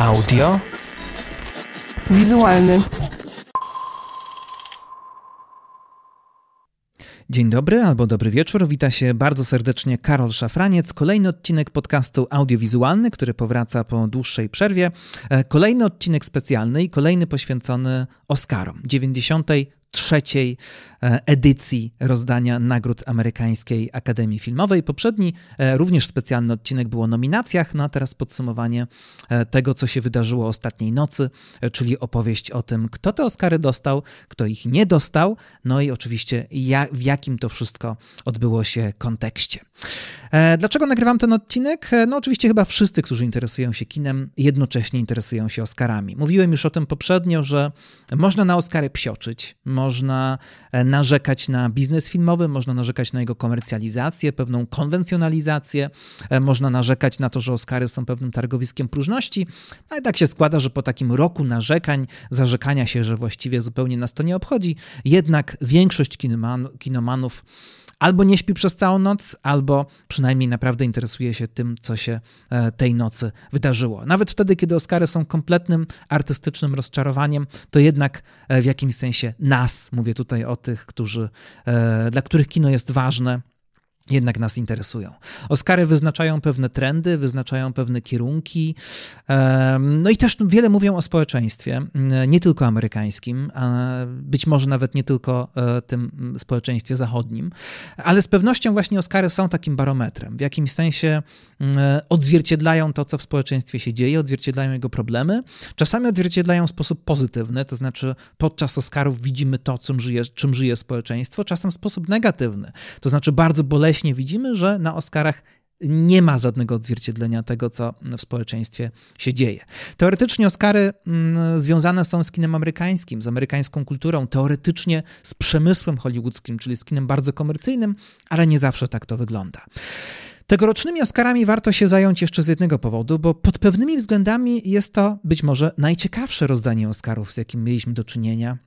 Audio. Wizualny. Dzień dobry albo dobry wieczór. Wita się bardzo serdecznie Karol Szafraniec. Kolejny odcinek podcastu audiowizualny, który powraca po dłuższej przerwie. E, kolejny odcinek specjalny i kolejny poświęcony Oscarom. 90 trzeciej e, edycji rozdania nagród Amerykańskiej Akademii Filmowej. Poprzedni, e, również specjalny odcinek był o nominacjach, no a teraz podsumowanie e, tego, co się wydarzyło ostatniej nocy, czyli opowieść o tym, kto te Oscary dostał, kto ich nie dostał, no i oczywiście w jakim to wszystko odbyło się kontekście. Dlaczego nagrywam ten odcinek? No oczywiście chyba wszyscy, którzy interesują się kinem, jednocześnie interesują się Oscarami. Mówiłem już o tym poprzednio, że można na Oscary psioczyć, można e, narzekać na biznes filmowy, można narzekać na jego komercjalizację, pewną konwencjonalizację, e, można narzekać na to, że Oscary są pewnym targowiskiem próżności. No i tak się składa, że po takim roku narzekań, zarzekania się, że właściwie zupełnie nas to nie obchodzi, jednak większość kinoman, kinomanów albo nie śpi przez całą noc, albo przynajmniej naprawdę interesuje się tym, co się e, tej nocy wydarzyło. Nawet wtedy, kiedy Oscary są kompletnym artystycznym rozczarowaniem, to jednak e, w jakimś sensie nas, mówię tutaj o tych, którzy, e, dla których kino jest ważne, jednak nas interesują. Oscary wyznaczają pewne trendy, wyznaczają pewne kierunki. No i też wiele mówią o społeczeństwie, nie tylko amerykańskim, być może nawet nie tylko e, tym społeczeństwie zachodnim, ale z pewnością właśnie Oscary są takim barometrem. W jakimś sensie e, odzwierciedlają to, co w społeczeństwie się dzieje, odzwierciedlają jego problemy. Czasami odzwierciedlają w sposób pozytywny, to znaczy podczas Oscarów widzimy to, czym żyje, czym żyje społeczeństwo, czasem w sposób negatywny, to znaczy bardzo boleśnie wyraźnie widzimy, że na Oscarach nie ma żadnego odzwierciedlenia tego, co w społeczeństwie się dzieje. Teoretycznie Oscary mm, związane są z kinem amerykańskim, z amerykańską kulturą, teoretycznie z przemysłem hollywoodzkim, czyli z kinem bardzo komercyjnym, ale nie zawsze tak to wygląda. Tegorocznymi Oscarami warto się zająć jeszcze z jednego powodu, bo pod pewnymi względami jest to być może najciekawsze rozdanie Oscarów, z jakim mieliśmy do czynienia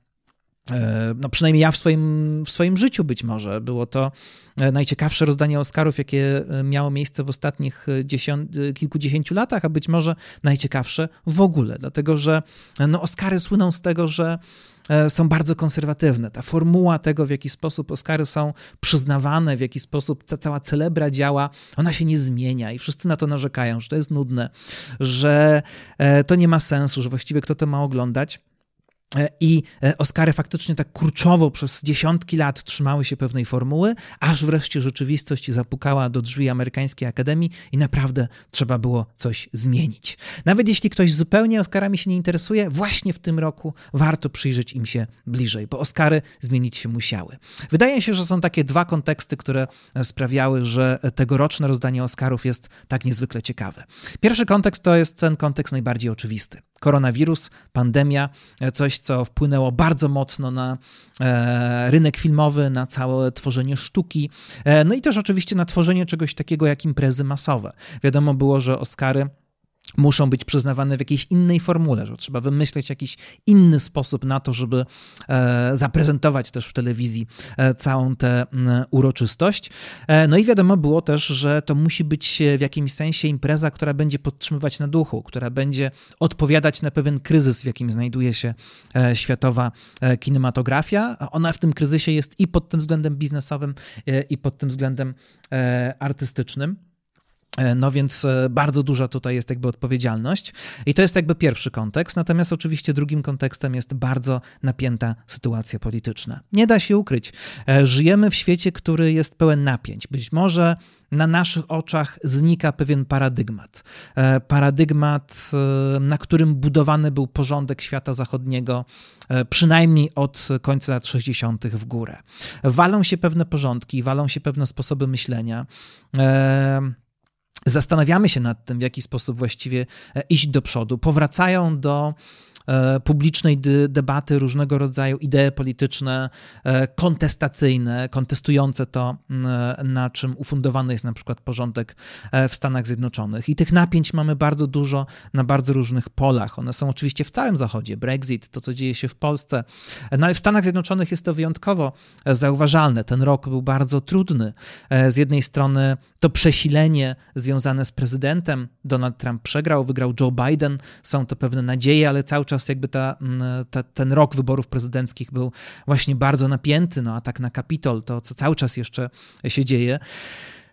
no przynajmniej ja w swoim, w swoim życiu być może. Było to e, najciekawsze rozdanie Oscarów, jakie e, miało miejsce w ostatnich dziesiąt, kilkudziesięciu latach, a być może najciekawsze w ogóle, dlatego że no, Oscary słyną z tego, że są bardzo konserwatywne. Ta formuła tego, w jaki sposób Oscary są przyznawane, w jaki sposób cała celebra działa, ona się nie zmienia i wszyscy na to narzekają, że to jest nudne, że to nie ma sensu, że właściwie kto to ma oglądać. E, I e, Oscary faktycznie tak kurczowo przez dziesiątki lat trzymały się pewnej formuły, aż wreszcie rzeczywistość zapukała do drzwi amerykańskiej akademii i naprawdę trzeba było coś zmienić. Nawet jeśli ktoś zupełnie Oscarami się nie interesuje, właśnie w tym roku warto przyjrzeć im się bliżej, bo Oscary zmienić się musiały. Wydaje się, że są takie dwa konteksty, które sprawiały, że tegoroczne rozdanie Oscarów jest tak niezwykle ciekawe. Pierwszy kontekst to jest ten kontekst najbardziej oczywisty koronawirus, pandemia, e, coś, co wpłynęło bardzo mocno na e, rynek filmowy, na całe tworzenie sztuki, e, no i też oczywiście na tworzenie czegoś takiego jak imprezy masowe. Wiadomo było, że Oscary muszą być przyznawane w jakiejś innej formule, że trzeba wymyśleć jakiś inny sposób na to, żeby e, zaprezentować też w telewizji e, całą tę uroczystość. E, no i wiadomo było też, że to musi być w jakimś sensie impreza, która będzie podtrzymywać na duchu, która będzie odpowiadać na pewien kryzys, w jakim znajduje się światowa kinematografia. Ona w tym kryzysie jest i pod tym względem biznesowym, i pod tym względem artystycznym. E, no więc e, bardzo duża tutaj jest jakby odpowiedzialność i to jest jakby pierwszy kontekst, natomiast oczywiście drugim kontekstem jest bardzo napięta sytuacja polityczna. Nie da się ukryć, e, żyjemy w świecie, który jest pełen napięć. Być może na naszych oczach znika pewien paradygmat. Paradygmat, na którym budowany był porządek świata zachodniego, przynajmniej od końca lat 60. w górę. Walą się pewne porządki, walą się pewne sposoby myślenia zastanawiamy się nad tym, w jaki sposób właściwie e, iść do przodu. Powracają do publicznej debaty różnego rodzaju idee polityczne, kontestacyjne, kontestujące to, na czym ufundowany jest na przykład porządek w Stanach Zjednoczonych. I tych napięć mamy bardzo dużo na bardzo różnych polach. One są oczywiście w całym Zachodzie. Brexit, to co dzieje się w Polsce. No ale w Stanach Zjednoczonych jest to wyjątkowo zauważalne. Ten rok był bardzo trudny. Z jednej strony to przesilenie związane z prezydentem. Donald Trump przegrał, wygrał Joe Biden. Są to pewne nadzieje, ale cały czas jakby ta, ta, ten rok wyborów prezydenckich był właśnie bardzo napięty. No atak na Kapitol, to co cały czas jeszcze się dzieje.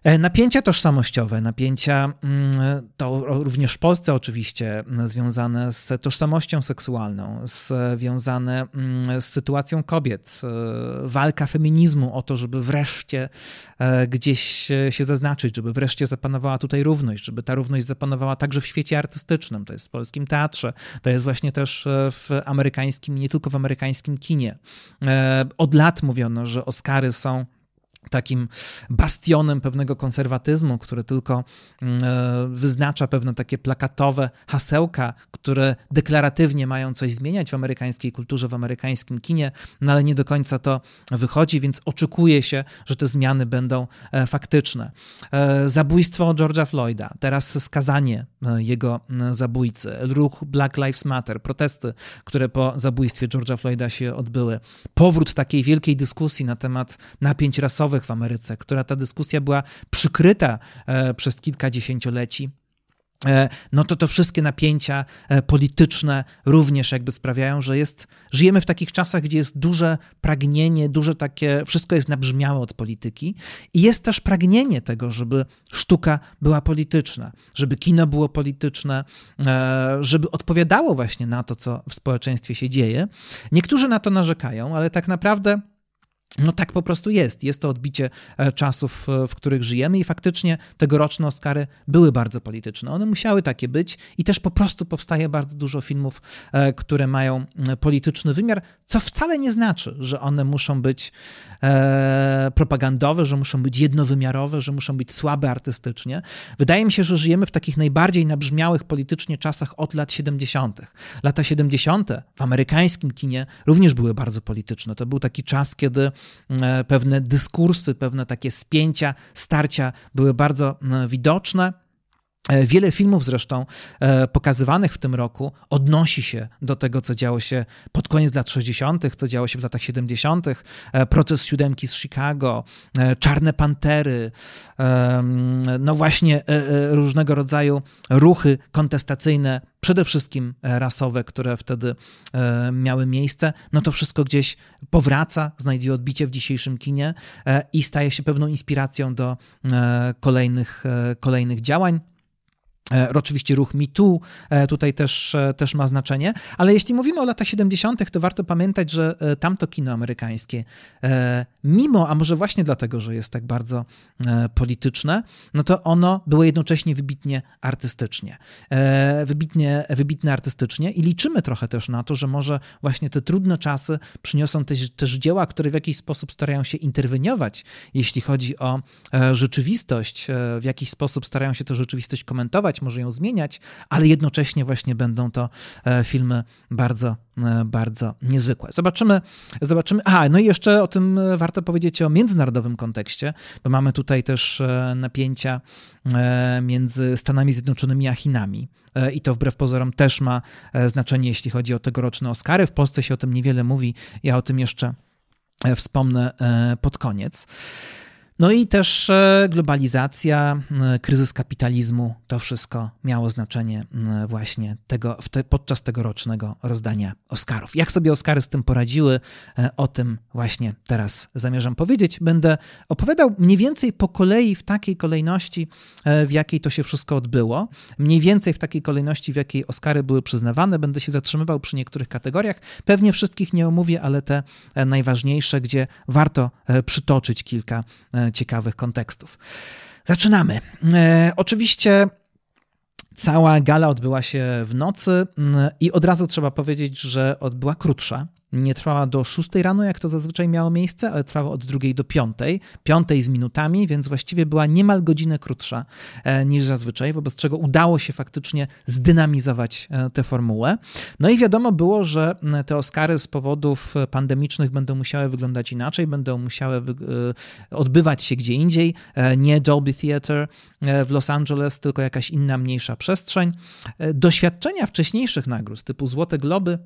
E, napięcia tożsamościowe, napięcia mm, to również w Polsce oczywiście mm, związane z tożsamością seksualną, związane mm, z sytuacją kobiet, e, walka feminizmu o to, żeby wreszcie e, gdzieś się zaznaczyć, żeby wreszcie zapanowała tutaj równość, żeby ta równość zapanowała także w świecie artystycznym, to jest w polskim teatrze, to jest właśnie też w amerykańskim, nie tylko w amerykańskim kinie. Od lat mówiono, że Oscary są takim bastionem pewnego konserwatyzmu, który tylko mm, e, wyznacza pewne takie plakatowe hasełka, które deklaratywnie mają coś zmieniać w amerykańskiej kulturze, w amerykańskim kinie, no ale nie do końca to wychodzi, więc oczekuje się, że te zmiany będą e, faktyczne. E, zabójstwo George'a Floyda, teraz skazanie jego zabójcy, ruch Black Lives Matter, protesty, które po zabójstwie George'a Floyda się odbyły, powrót takiej wielkiej dyskusji na temat napięć rasowych, w Ameryce, która ta dyskusja była przykryta e, przez kilka dziesięcioleci e, no to to wszystkie napięcia e, polityczne również jakby sprawiają, że jest, żyjemy w takich czasach, gdzie jest duże pragnienie, duże takie, wszystko jest nabrzmiałe od polityki i jest też pragnienie tego, żeby sztuka była polityczna, żeby kino było polityczne, żeby odpowiadało właśnie na to, co w społeczeństwie się dzieje. Niektórzy na to narzekają, ale tak naprawdę no tak po prostu jest. Jest to odbicie e, czasów, e, w których żyjemy i faktycznie tegoroczne Oscary były bardzo polityczne. One musiały takie być i też po prostu powstaje bardzo dużo filmów, e, które mają polityczny wymiar, co wcale nie znaczy, że one muszą być propagandowe, że muszą być jednowymiarowe, że muszą być słabe artystycznie. Wydaje mi się, że żyjemy w takich najbardziej nabrzmiałych politycznie czasach od lat 70. Lata 70. w amerykańskim kinie również były bardzo polityczne. To był taki czas, kiedy pewne dyskursy, pewne takie spięcia, starcia były bardzo e, widoczne. E, wiele filmów zresztą pokazywanych w tym roku odnosi się do tego, co działo się pod koniec lat 60., co działo się w latach 70., proces siódemki z Chicago, Czarne Pantery, no właśnie różnego rodzaju ruchy kontestacyjne przede wszystkim e, rasowe, które wtedy e, miały miejsce, no to wszystko gdzieś powraca, znajduje odbicie w dzisiejszym kinie e, i staje się pewną inspiracją do kolejnych, kolejnych działań. E, oczywiście ruch MeToo e, tutaj też, e, też ma znaczenie, ale jeśli mówimy o latach 70., to warto pamiętać, że tamto kino amerykańskie, mimo, a może właśnie dlatego, że jest tak bardzo polityczne, no to ono było jednocześnie wybitnie artystycznie. Wybitnie, wybitnie artystycznie i liczymy trochę też na to, że może właśnie te trudne czasy przyniosą też, też dzieła, które w jakiś sposób starają się interweniować, jeśli chodzi o rzeczywistość, w jakiś sposób starają się tę rzeczywistość komentować, może ją zmieniać, ale jednocześnie właśnie będą to e, filmy bardzo, e, bardzo niezwykłe. Zobaczymy, zobaczymy. A, no i jeszcze o tym e, warto powiedzieć o międzynarodowym kontekście, bo mamy tutaj też napięcia między Stanami Zjednoczonymi a Chinami. I to wbrew pozorom też ma znaczenie, jeśli chodzi o tegoroczne Oscary. W Polsce się o tym niewiele mówi. Ja o tym jeszcze wspomnę pod koniec. No i też e, globalizacja, e, kryzys kapitalizmu, to wszystko miało znaczenie e, właśnie tego, te, podczas tegorocznego rozdania Oscarów. Jak sobie Oscary z tym poradziły, o tym właśnie teraz zamierzam powiedzieć. Będę opowiadał mniej więcej po kolei w takiej kolejności, w jakiej to się wszystko odbyło. Mniej więcej w takiej kolejności, w jakiej Oscary były przyznawane. Będę się zatrzymywał przy niektórych kategoriach. Pewnie wszystkich nie omówię, ale te najważniejsze, gdzie warto przytoczyć kilka ciekawych kontekstów. Zaczynamy. E, oczywiście cała gala odbyła się w nocy mm, i od razu trzeba powiedzieć, że była krótsza nie trwała do 6 rano, jak to zazwyczaj miało miejsce, ale trwała od 2 do 5, 5 z minutami, więc właściwie była niemal godzinę krótsza e, niż zazwyczaj, wobec czego udało się faktycznie zdynamizować e, tę formułę. No i wiadomo było, że te Oscary z powodów pandemicznych będą musiały wyglądać inaczej, będą musiały odbywać się gdzie indziej, nie Dolby Theatre w Los Angeles, tylko jakaś inna, mniejsza przestrzeń. Doświadczenia wcześniejszych nagród, typu Złote Globy,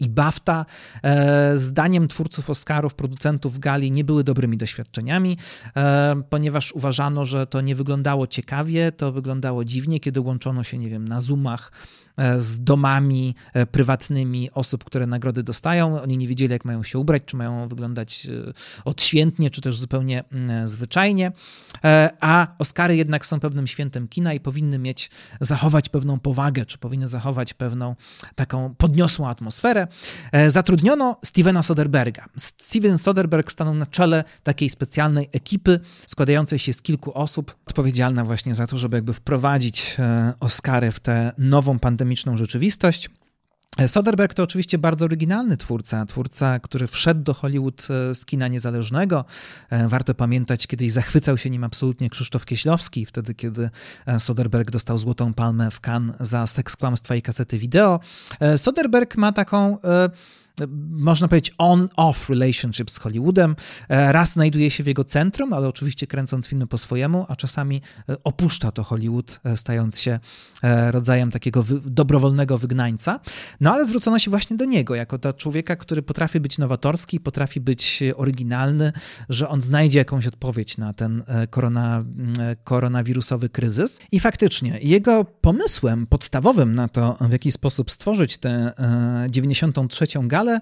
i BAFTA, e, zdaniem twórców Oscarów, producentów gali, nie były dobrymi doświadczeniami, e, ponieważ uważano, że to nie wyglądało ciekawie, to wyglądało dziwnie, kiedy łączono się, nie wiem, na Zoomach z domami e, prywatnymi osób, które nagrody dostają. Oni nie wiedzieli, jak mają się ubrać, czy mają wyglądać e, odświętnie, czy też zupełnie mm, zwyczajnie. A Oscary jednak są pewnym świętem kina i powinny mieć, zachować pewną powagę, czy powinny zachować pewną taką podniosłą atmosferę. Zatrudniono Stevena Soderberga. Steven Soderberg stanął na czele takiej specjalnej ekipy składającej się z kilku osób, odpowiedzialna właśnie za to, żeby jakby wprowadzić Oscary w tę nową pandemię pandemiczną rzeczywistość. Soderbergh to oczywiście bardzo oryginalny twórca, twórca, który wszedł do Hollywood e, z kina niezależnego. E, warto pamiętać, kiedyś zachwycał się nim absolutnie Krzysztof Kieślowski, wtedy kiedy e, Soderbergh dostał Złotą Palmę w Cannes za seks, kłamstwa i kasety wideo. Soderbergh ma taką można powiedzieć, on-off relationship z Hollywoodem. E, raz znajduje się w jego centrum, ale oczywiście kręcąc filmy po swojemu, a czasami e, opuszcza to Hollywood, e, stając się rodzajem takiego wy dobrowolnego wygnańca. No ale zwrócono się właśnie do niego, jako do człowieka, który potrafi być nowatorski, potrafi być oryginalny, że on znajdzie jakąś odpowiedź na ten korona, koronawirusowy kryzys. I faktycznie, jego pomysłem podstawowym na to, w jaki sposób stworzyć tę 93. galę, ale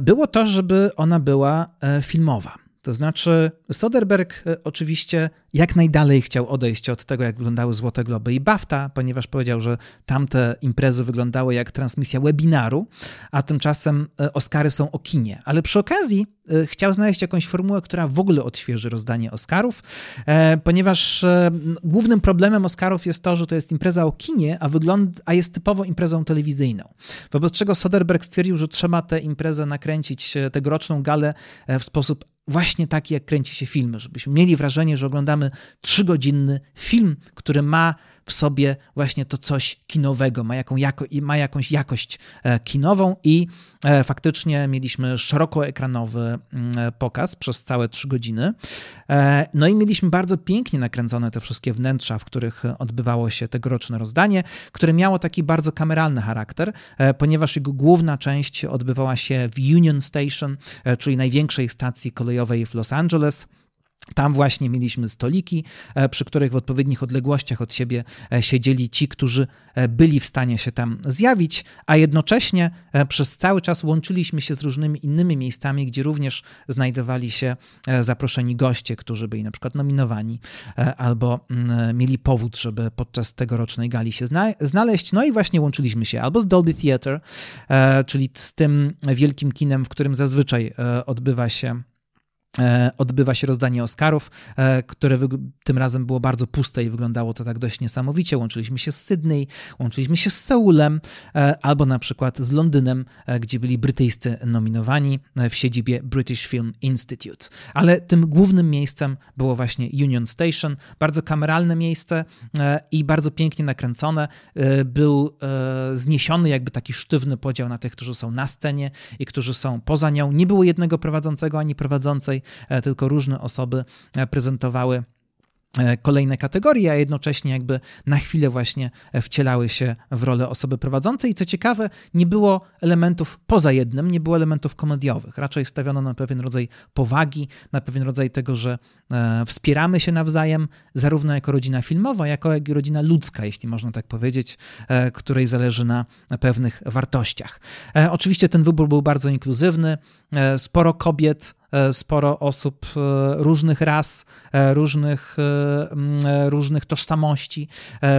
było to, żeby ona była e, filmowa. To znaczy, Soderbergh e, oczywiście jak najdalej chciał odejść od tego, jak wyglądały Złote Globy i BAFTA, ponieważ powiedział, że tamte imprezy wyglądały jak transmisja webinaru, a tymczasem e, Oscary są o kinie. Ale przy okazji e, chciał znaleźć jakąś formułę, która w ogóle odświeży rozdanie Oscarów, ponieważ głównym problemem Oscarów jest to, że to jest impreza o kinie, a, wygląda, a jest typowo imprezą telewizyjną. Wobec czego Soderbergh stwierdził, że trzeba tę imprezę nakręcić, tegoroczną galę w sposób właśnie taki, jak kręci się filmy, żebyśmy mieli wrażenie, że oglądamy trzygodzinny film, który ma w sobie właśnie to coś kinowego, ma, jaką jako, ma jakąś jakość e, kinową i e, faktycznie mieliśmy szerokoekranowy mm, pokaz przez całe trzy godziny. E, no i mieliśmy bardzo pięknie nakręcone te wszystkie wnętrza, w których odbywało się tegoroczne rozdanie, które miało taki bardzo kameralny charakter, ponieważ jego główna część odbywała się w Union Station, czyli największej stacji kolejowej w Los Angeles. Tam właśnie mieliśmy stoliki, e, przy których w odpowiednich odległościach od siebie e, siedzieli ci, którzy e, byli w stanie się tam zjawić, a jednocześnie przez cały czas łączyliśmy się z różnymi innymi miejscami, gdzie również znajdowali się zaproszeni goście, którzy byli na przykład nominowani albo mm, mieli powód, żeby podczas tegorocznej gali się znaleźć. No i właśnie łączyliśmy się albo z Dolby Theatre, czyli z tym wielkim kinem, w którym zazwyczaj odbywa się odbywa się rozdanie Oscarów, e, które tym razem było bardzo puste i wyglądało to tak dość niesamowicie. Łączyliśmy się z Sydney, łączyliśmy się z Seulem, e, albo na przykład z Londynem, gdzie byli brytyjscy nominowani w siedzibie British Film Institute. Ale tym głównym miejscem było właśnie Union Station, bardzo kameralne miejsce i bardzo pięknie nakręcone. Był zniesiony jakby taki sztywny podział na tych, którzy są na scenie i którzy są poza nią. Nie było jednego prowadzącego ani prowadzącej, E, tylko różne osoby e, prezentowały e, kolejne kategorie, a jednocześnie jakby na chwilę właśnie wcielały się w rolę osoby prowadzącej. I co ciekawe, nie było elementów poza jednym, nie było elementów komediowych. Raczej stawiono na pewien rodzaj powagi, na pewien rodzaj tego, że wspieramy się nawzajem, zarówno jako rodzina filmowa, jako jak i rodzina ludzka, jeśli można tak powiedzieć, której zależy na pewnych wartościach. Oczywiście ten wybór był bardzo inkluzywny. Sporo kobiet sporo osób różnych ras, różnych, różnych tożsamości.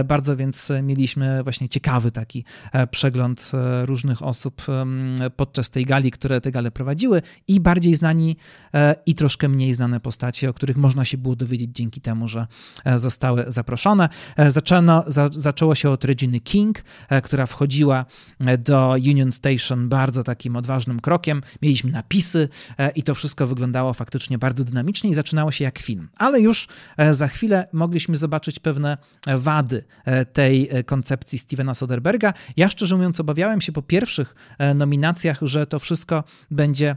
Bardzo więc mieliśmy właśnie ciekawy taki przegląd różnych osób podczas tej gali, które te gale prowadziły i bardziej znani i troszkę mniej znane postacie, o których można się było dowiedzieć dzięki temu, że zostały zaproszone. Zaczęno, za, zaczęło się od Reginy King, która wchodziła do Union Station bardzo takim odważnym krokiem. Mieliśmy napisy e, i to wszystko wyglądało faktycznie bardzo dynamicznie i zaczynało się jak film. Ale już e, za chwilę mogliśmy zobaczyć pewne wady e, tej koncepcji Stevena Soderberga. Ja szczerze mówiąc obawiałem się po pierwszych nominacjach, że to wszystko będzie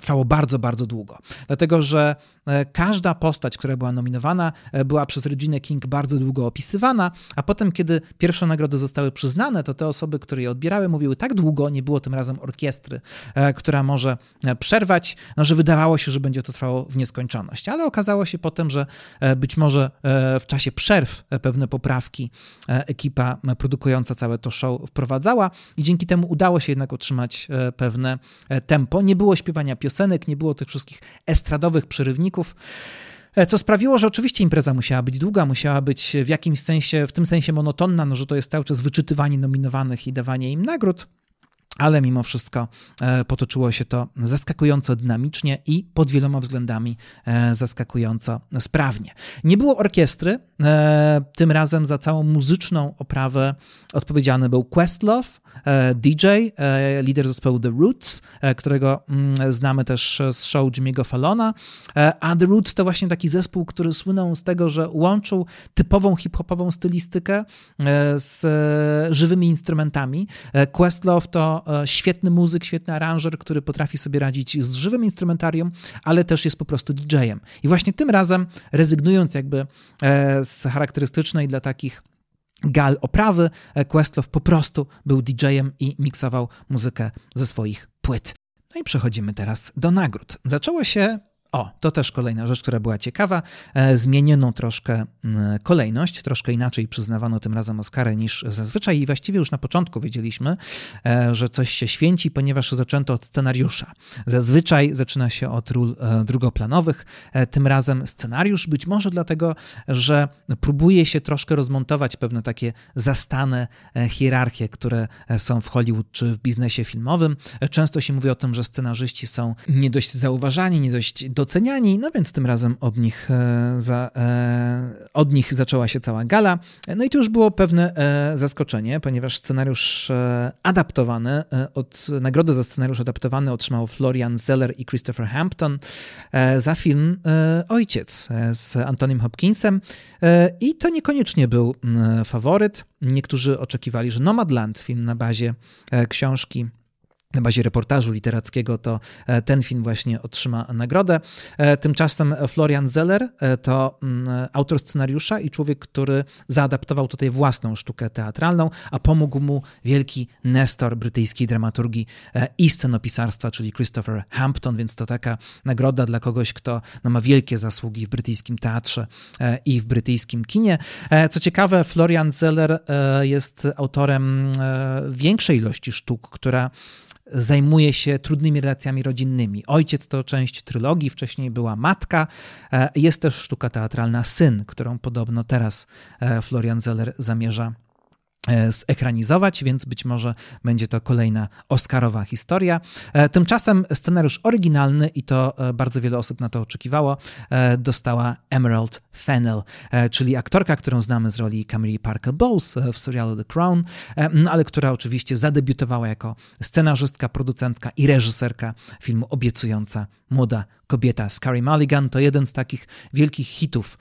trwało bardzo, bardzo długo. Dlatego, że e, każda postać, która była nominowana, e, była przez Regina King bardzo długo opisywana, a potem, kiedy pierwsze nagrody zostały przyznane, to te osoby, które je odbierały, mówiły tak długo, nie było tym razem orkiestry, e, która może przerwać, no, że wydawało się, że będzie to trwało w nieskończoność. Ale okazało się potem, że być może w czasie przerw pewne poprawki ekipa produkująca całe to show wprowadzała i dzięki temu udało się jednak utrzymać pewne tempo. Nie było śpiewania piosenek, nie było tych wszystkich estradowych przerywników. E, co sprawiło, że oczywiście impreza musiała być długa, musiała być w jakimś sensie, w tym sensie monotonna, no, że to jest cały czas wyczytywanie nominowanych i dawanie im nagród ale mimo wszystko e, potoczyło się to zaskakująco dynamicznie i pod wieloma względami e, zaskakująco sprawnie. Nie było orkiestry, e, tym razem za całą muzyczną oprawę odpowiedzialny był Questlove, DJ, lider zespołu The Roots, którego mm, znamy też z show Jimmy'ego Fallona, a The Roots to właśnie taki zespół, który słynął z tego, że łączył typową hip-hopową stylistykę z żywymi instrumentami. Questlove to świetny muzyk, świetny aranżer, który potrafi sobie radzić z żywym instrumentarium, ale też jest po prostu DJ-em. I właśnie tym razem, rezygnując jakby e, z charakterystycznej dla takich gal oprawy, e, Questlove po prostu był DJ-em i miksował muzykę ze swoich płyt. No i przechodzimy teraz do nagród. Zaczęło się o, to też kolejna rzecz, która była ciekawa. E, zmieniono troszkę kolejność, troszkę inaczej przyznawano tym razem Oscary niż zazwyczaj i właściwie już na początku wiedzieliśmy, e, że coś się święci, ponieważ zaczęto od scenariusza. Zazwyczaj zaczyna się od ról e, drugoplanowych, tym razem scenariusz, być może dlatego, że próbuje się troszkę rozmontować pewne takie zastane hierarchie, które są w Hollywood czy w biznesie filmowym. Często się mówi o tym, że scenarzyści są nie dość zauważani, nie dość do doceniani, no więc tym razem od nich, e, za, e, od nich zaczęła się cała gala. No i to już było pewne e, zaskoczenie, ponieważ scenariusz adaptowany, od, nagrodę za scenariusz adaptowany otrzymał Florian Zeller i Christopher Hampton za film Ojciec z Antonym Hopkinsem i to niekoniecznie był faworyt. Niektórzy oczekiwali, że Nomadland, film na bazie książki na bazie reportażu literackiego, to e, ten film właśnie otrzyma nagrodę. E, tymczasem Florian Zeller e, to mm, autor scenariusza i człowiek, który zaadaptował tutaj własną sztukę teatralną, a pomógł mu wielki nestor brytyjskiej dramaturgii i scenopisarstwa, czyli Christopher Hampton, więc to taka nagroda dla kogoś, kto no, ma wielkie zasługi w brytyjskim teatrze i w brytyjskim kinie. Co ciekawe, Florian Zeller jest autorem większej ilości sztuk, która zajmuje się trudnymi relacjami rodzinnymi. Ojciec to część trylogii, wcześniej była matka. E, jest też sztuka teatralna Syn, którą podobno teraz e, Florian Zeller zamierza zekranizować, więc być może będzie to kolejna Oscarowa historia. E, tymczasem scenariusz oryginalny, i to e, bardzo wiele osób na to oczekiwało, dostała Emerald Fennell, czyli aktorka, którą znamy z roli Camille Parker Bowles w serialu The Crown, no ale która oczywiście zadebiutowała jako scenarzystka, producentka i reżyserka filmu Obiecująca Młoda Kobieta. Scary Mulligan to jeden z takich wielkich hitów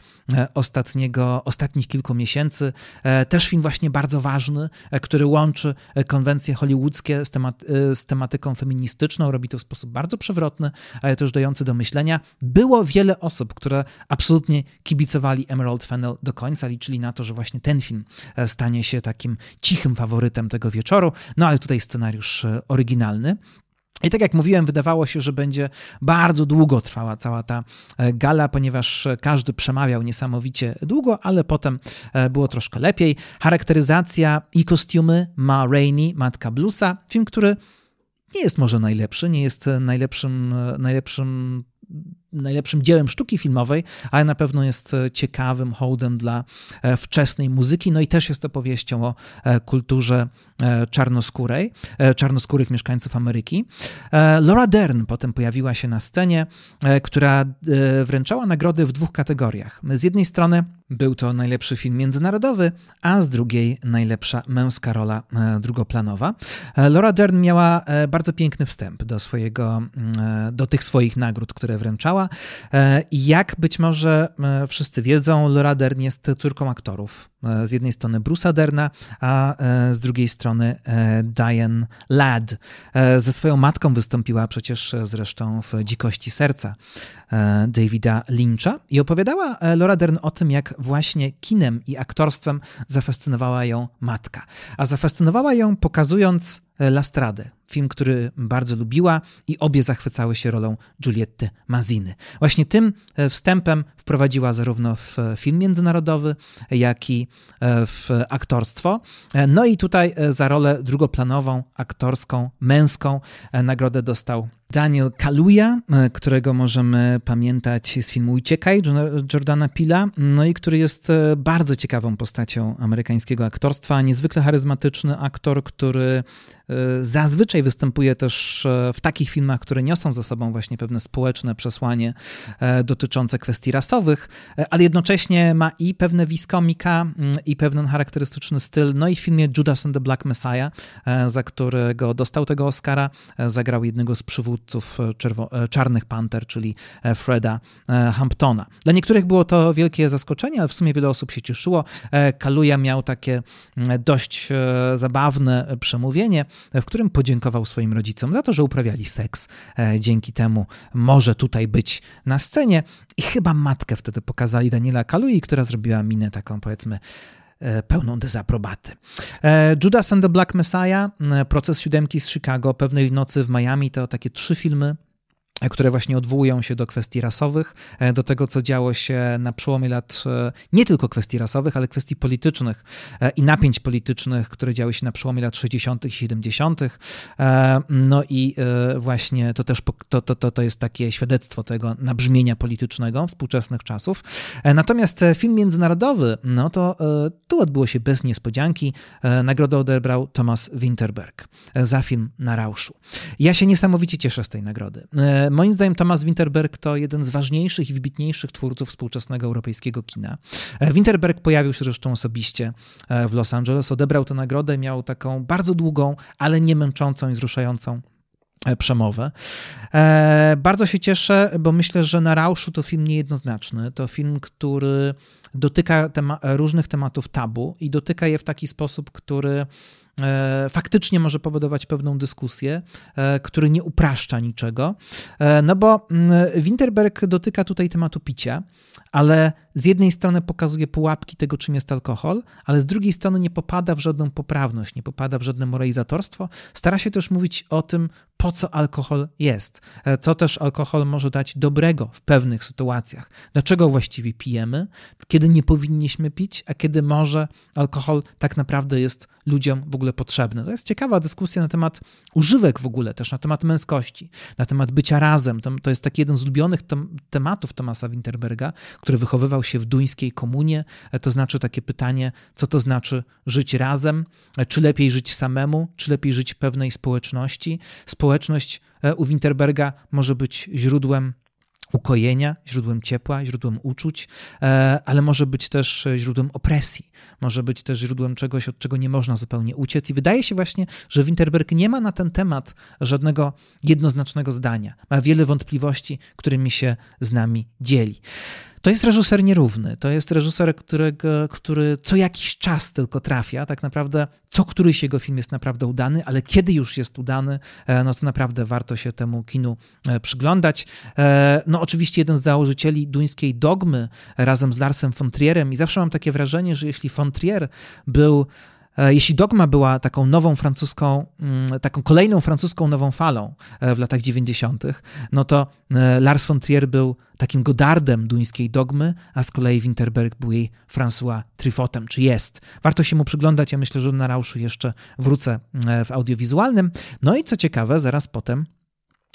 ostatniego, ostatnich kilku miesięcy. Też film właśnie bardzo ważny, e, który łączy e, konwencje hollywoodzkie z, temat, e, z tematyką feministyczną. Robi to w sposób bardzo przewrotny, ale też dający do myślenia. Było wiele osób, które absolutnie kibicowali Emerald Fennel do końca, liczyli na to, że właśnie ten film stanie się takim cichym faworytem tego wieczoru. No ale tutaj scenariusz oryginalny. I tak jak mówiłem, wydawało się, że będzie bardzo długo trwała cała ta e, gala, ponieważ każdy przemawiał niesamowicie długo, ale potem e, było troszkę lepiej. Charakteryzacja i kostiumy ma Rainey, matka Bluesa. Film, który nie jest może najlepszy, nie jest najlepszym, najlepszym najlepszym dziełem sztuki filmowej, ale na pewno jest ciekawym hołdem dla wczesnej muzyki, no i też jest opowieścią o kulturze czarnoskórej, czarnoskórych mieszkańców Ameryki. Laura Dern potem pojawiła się na scenie, która wręczała nagrody w dwóch kategoriach. Z jednej strony był to najlepszy film międzynarodowy, a z drugiej najlepsza męska rola e, drugoplanowa. E, Laura Dern miała e, bardzo piękny wstęp do, swojego, mm, do tych swoich nagród, które wręczała. I jak być może wszyscy wiedzą, Laura Dern jest córką aktorów. Z jednej strony Bruce'a Derna, a z drugiej strony Diane Ladd. Ze swoją matką wystąpiła przecież zresztą w Dzikości Serca Davida Lyncha i opowiadała Laura Dern o tym, jak właśnie kinem i aktorstwem zafascynowała ją matka. A zafascynowała ją pokazując e, Lastradę, film, który bardzo lubiła i obie zachwycały się rolą Giulietty Maziny. Właśnie tym e, wstępem wprowadziła zarówno w film międzynarodowy, jak i e, w aktorstwo. No i tutaj za rolę drugoplanową, aktorską, męską nagrodę dostał Daniel Kaluja, e, którego możemy pamiętać z filmu Uciekaj Jordana Pila, no i który jest e, bardzo ciekawą postacią amerykańskiego aktorstwa, niezwykle charyzmatyczny aktor, który e, zazwyczaj występuje też w takich filmach, które niosą ze sobą właśnie pewne społeczne przesłanie dotyczące kwestii rasowych, ale jednocześnie ma i pewne wiskomika, i pewien charakterystyczny styl. No i w filmie Judas and the Black Messiah, za którego dostał tego Oscara, zagrał jednego z przywódców przywódców e, Czarnych Panter, czyli e, Freda e, Hamptona. Dla niektórych było to wielkie zaskoczenie, ale w sumie wiele osób się cieszyło. Kaluja miał takie dość zabawne przemówienie, w którym podziękował swoim rodzicom za to, że uprawiali seks. Dzięki temu może tutaj być na scenie. I chyba matkę wtedy pokazali Daniela Kalui, która zrobiła minę taką, powiedzmy, E, pełną dezaprobaty. E, Judas and the Black Messiah, e, Proces siódemki z Chicago, Pewnej nocy w Miami to takie trzy filmy które właśnie odwołują się do kwestii rasowych, e, do tego, co działo się na przełomie lat e, nie tylko kwestii rasowych, ale kwestii politycznych e, i napięć politycznych, które działy się na przełomie lat 60. i 70. No i właśnie to też to, to, to, to jest takie świadectwo tego nabrzmienia politycznego współczesnych czasów. Natomiast film międzynarodowy, no to tu odbyło się bez niespodzianki. Nagrodę odebrał Thomas Winterberg za film Na Rauszu. Ja się niesamowicie cieszę z tej nagrody. Moim zdaniem Thomas Winterberg to jeden z ważniejszych i wybitniejszych twórców współczesnego europejskiego kina. E, Winterberg pojawił się zresztą osobiście e, w Los Angeles, odebrał tę nagrodę, miał taką bardzo długą, ale nie męczącą i wzruszającą e, przemowę. bardzo się cieszę, bo myślę, że Na Rauszu to film niejednoznaczny. To film, który dotyka tema różnych tematów tabu i dotyka je w taki sposób, który faktycznie może powodować pewną dyskusję, e, który nie upraszcza niczego. E, no bo mm, Winterberg dotyka tutaj tematu picia, ale z jednej strony pokazuje pułapki tego, czym jest alkohol, ale z drugiej strony nie popada w żadną poprawność, nie popada w żadne moralizatorstwo. Stara się też mówić o tym, po co alkohol jest, co też alkohol może dać dobrego w pewnych sytuacjach. Dlaczego właściwie pijemy, kiedy nie powinniśmy pić, a kiedy może alkohol tak naprawdę jest ludziom w ogóle potrzebny. To jest ciekawa dyskusja na temat używek w ogóle, też na temat męskości, na temat bycia razem. To, to jest taki jeden z ulubionych tem tematów Tomasa Winterberga, który wychowywał się w duńskiej komunie. To znaczy takie pytanie, co to znaczy żyć razem, czy lepiej żyć samemu, czy lepiej żyć w pewnej społeczności. Społeczność e, u Winterberga może być źródłem ukojenia, źródłem ciepła, źródłem uczuć, e, ale może być też źródłem opresji, może być też źródłem czegoś, od czego nie można zupełnie uciec. I wydaje się właśnie, że Winterberg nie ma na ten temat żadnego jednoznacznego zdania. Ma wiele wątpliwości, którymi się z nami dzieli. To jest reżyser nierówny. To jest reżyser, którego, który co jakiś czas tylko trafia. Tak naprawdę co któryś jego film jest naprawdę udany, ale kiedy już jest udany, e, no to naprawdę warto się temu kinu e, przyglądać. E, no oczywiście jeden z założycieli duńskiej dogmy razem z Larsem von Trierem i zawsze mam takie wrażenie, że jeśli von Trier był jeśli Dogma była taką nową francuską, mm, taką kolejną francuską nową falą e, w latach 90., no to e, Lars von Trier był takim godardem duńskiej dogmy, a z kolei Winterberg był jej François Truffautem, czy jest. Warto się mu przyglądać, ja myślę, że na Rauszu jeszcze wrócę w audiowizualnym. No i co ciekawe, zaraz potem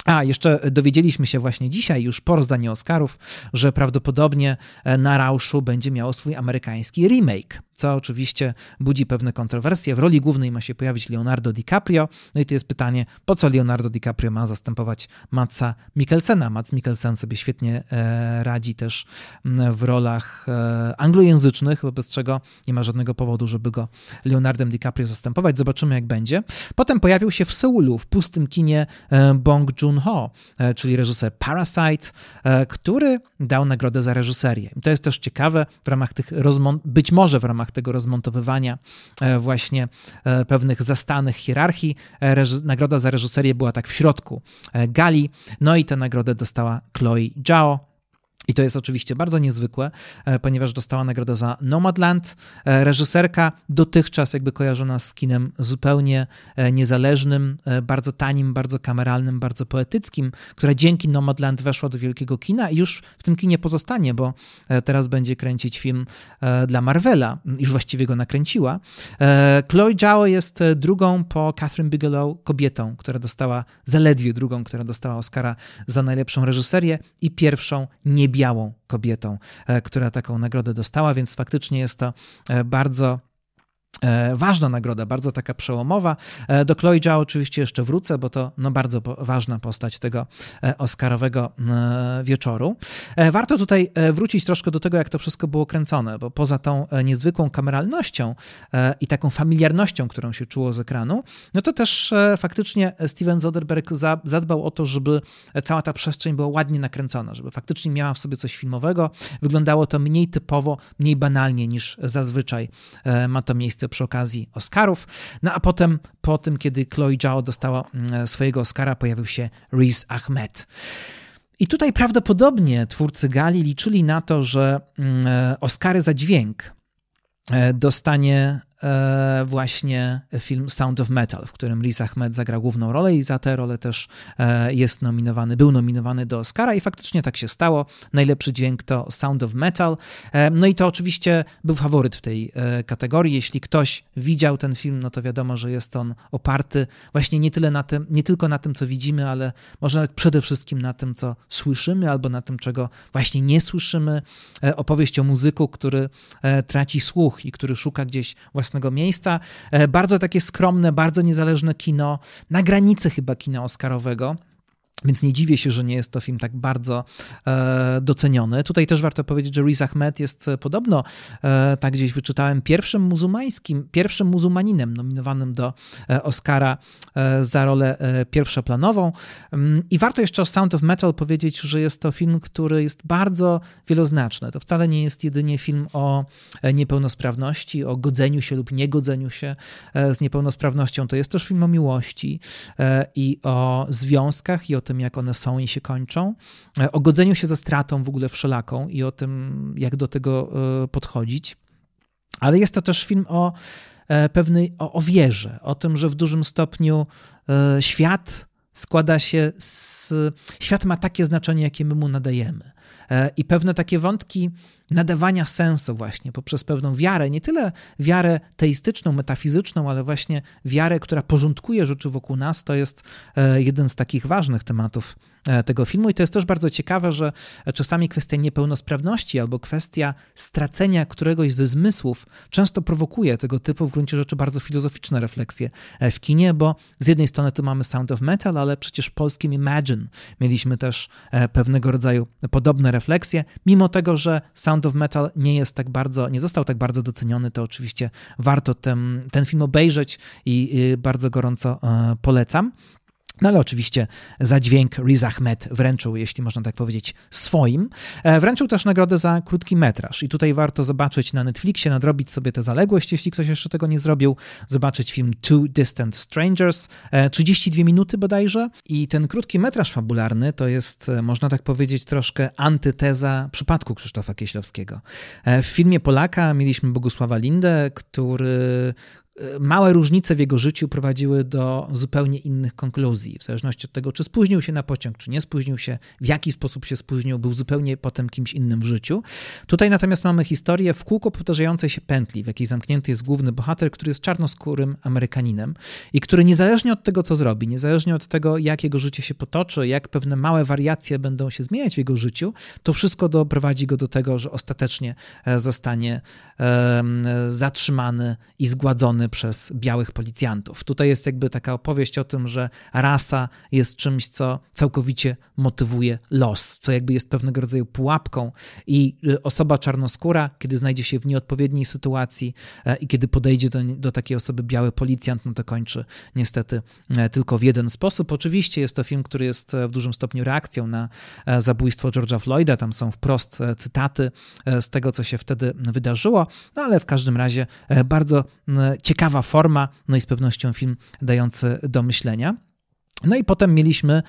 A, jeszcze dowiedzieliśmy się właśnie dzisiaj, już po rozdaniu Oscarów, że prawdopodobnie e, na Rauszu będzie miało swój amerykański remake, co oczywiście budzi pewne kontrowersje. W roli głównej ma się pojawić Leonardo DiCaprio. No i tu jest pytanie, po co Leonardo DiCaprio ma zastępować Matsa Mikkelsena? Mats Mikkelsen sobie świetnie e, radzi też w rolach e, anglojęzycznych, wobec czego nie ma żadnego powodu, żeby go Leonardem DiCaprio zastępować. Zobaczymy, jak będzie. Potem pojawił się w Seulu, w pustym kinie Bong Joon Joon-ho, e, czyli reżyser Parasite, e, który dał nagrodę za reżyserię. I to jest też ciekawe w ramach tych być może w ramach tego rozmontowywania e, właśnie pewnych zastanych hierarchii. Nagroda za reżyserię była tak w środku gali, no i tę nagrodę dostała Chloe Zhao, i to jest oczywiście bardzo niezwykłe, e, ponieważ dostała nagrodę za Nomadland. E, reżyserka dotychczas jakby kojarzona z kinem zupełnie e, niezależnym, bardzo tanim, bardzo kameralnym, bardzo poetyckim, która dzięki Nomadland weszła do wielkiego kina i już w tym kinie pozostanie, bo teraz będzie kręcić film dla Marvela, już właściwie go nakręciła. Chloe Zhao jest drugą po Catherine Bigelow kobietą, która dostała, zaledwie drugą, która dostała Oscara za najlepszą reżyserię i pierwszą niebieską białą kobietą, e, która taką nagrodę dostała, więc faktycznie jest to e, bardzo ważna nagroda, bardzo taka przełomowa. E, do Chloe oczywiście jeszcze wrócę, bo to no, bardzo ważna postać tego e, oscarowego wieczoru. Warto tutaj wrócić troszkę do tego, jak to wszystko było kręcone, bo poza tą niezwykłą kameralnością i taką familiarnością, którą się czuło z ekranu, no to też faktycznie Steven Soderbergh zadbał o to, żeby cała ta przestrzeń była ładnie nakręcona, żeby faktycznie miała w sobie coś filmowego. Wyglądało to mniej typowo, mniej banalnie niż zazwyczaj ma to miejsce przy okazji Oscarów. No a potem, po tym, kiedy Chloe Zhao dostała mm, swojego Oscara, pojawił się Riz Ahmed. I tutaj prawdopodobnie twórcy Gali liczyli na to, że mm, e, Oscary za dźwięk e, dostanie E, właśnie film Sound of Metal, w którym Riz Ahmed zagrał główną rolę i za tę rolę też e, jest nominowany, był nominowany do Oscara i faktycznie tak się stało. Najlepszy dźwięk to Sound of Metal. E, no i to oczywiście był faworyt w tej kategorii. Jeśli ktoś widział ten film, no to wiadomo, że jest on oparty właśnie nie tyle na tym, nie tylko na tym, co widzimy, ale może nawet przede wszystkim na tym, co słyszymy, albo na tym, czego właśnie nie słyszymy. Opowieść o muzyku, który traci słuch i który szuka gdzieś własnego własnego miejsca. E, bardzo takie skromne, bardzo niezależne kino, na granicy chyba kina Oscarowego. Więc nie dziwię się, że nie jest to film tak bardzo e, doceniony. Tutaj też warto powiedzieć, że Riz Ahmed jest e, podobno, e, tak gdzieś wyczytałem, pierwszym muzułmańskim, pierwszym muzułmaninem nominowanym do e, Oscara e, za rolę pierwszoplanową. Mm, I warto jeszcze o Sound of Metal powiedzieć, że jest to film, który jest bardzo wieloznaczny. To wcale nie jest jedynie film o niepełnosprawności, o godzeniu się lub niegodzeniu się z niepełnosprawnością. To jest też film o miłości i o związkach i o tym, jak one są i się kończą, e, o godzeniu się ze stratą w ogóle wszelaką i o tym, jak do tego e, podchodzić. Ale jest to też film o e, pewnej, o, o wierze, o tym, że w dużym stopniu świat składa się z. Świat ma takie znaczenie, jakie my mu nadajemy. I pewne takie wątki nadawania sensu właśnie poprzez pewną wiarę, nie tyle wiarę teistyczną, metafizyczną, ale właśnie wiarę, która porządkuje rzeczy wokół nas, to jest e, jeden z takich ważnych tematów e, tego filmu i to jest też bardzo ciekawe, że czasami kwestia niepełnosprawności albo kwestia stracenia któregoś ze zmysłów często prowokuje tego typu w gruncie rzeczy bardzo filozoficzne refleksje e, w kinie, bo z jednej strony tu mamy Sound of Metal, ale przecież w polskim Imagine mieliśmy też pewnego rodzaju podobne refleksje, mimo tego, że Sound of Metal nie jest tak bardzo, nie został tak bardzo doceniony, to oczywiście warto ten, ten film obejrzeć i bardzo gorąco e, polecam. No ale oczywiście za dźwięk Riz Ahmed wręczył, jeśli można tak powiedzieć, swoim. E, wręczył też nagrodę za krótki metraż i tutaj warto zobaczyć na Netflixie, nadrobić sobie tę zaległość, jeśli ktoś jeszcze tego nie zrobił, zobaczyć film Two Distant Strangers, 32 e, minuty bodajże i ten krótki metraż fabularny to jest, e, można tak powiedzieć, troszkę antyteza przypadku Krzysztofa Kieślowskiego. W filmie Polaka mieliśmy Bogusława Lindę, który małe różnice w jego życiu prowadziły do zupełnie innych konkluzji. W zależności od tego, czy spóźnił się na pociąg, czy nie spóźnił się, w jaki sposób się spóźnił, był zupełnie potem kimś innym w życiu. Tutaj natomiast mamy historię w kółko powtarzającej się pętli, w jakiej zamknięty jest główny bohater, który jest czarnoskórym Amerykaninem i który niezależnie od tego, co zrobi, niezależnie od tego, jak jego życie się potoczy, jak pewne małe wariacje będą się zmieniać w jego życiu, to wszystko doprowadzi go do tego, że ostatecznie e, zostanie zatrzymany i zgładzony przez białych policjantów. Tutaj jest jakby taka opowieść o tym, że rasa jest czymś, co całkowicie motywuje los, co jakby jest pewnego rodzaju pułapką i y, osoba czarnoskóra, kiedy znajdzie się w nieodpowiedniej sytuacji e, i kiedy podejdzie do, do takiej osoby biały policjant, no to kończy niestety e, tylko w jeden sposób. Oczywiście jest to film, który jest e, w dużym stopniu reakcją na zabójstwo George'a Floyda, tam są wprost cytaty z tego, co się wtedy wydarzyło, no ale w każdym razie bardzo ciekawa forma, no i z pewnością film dający do myślenia. No i potem mieliśmy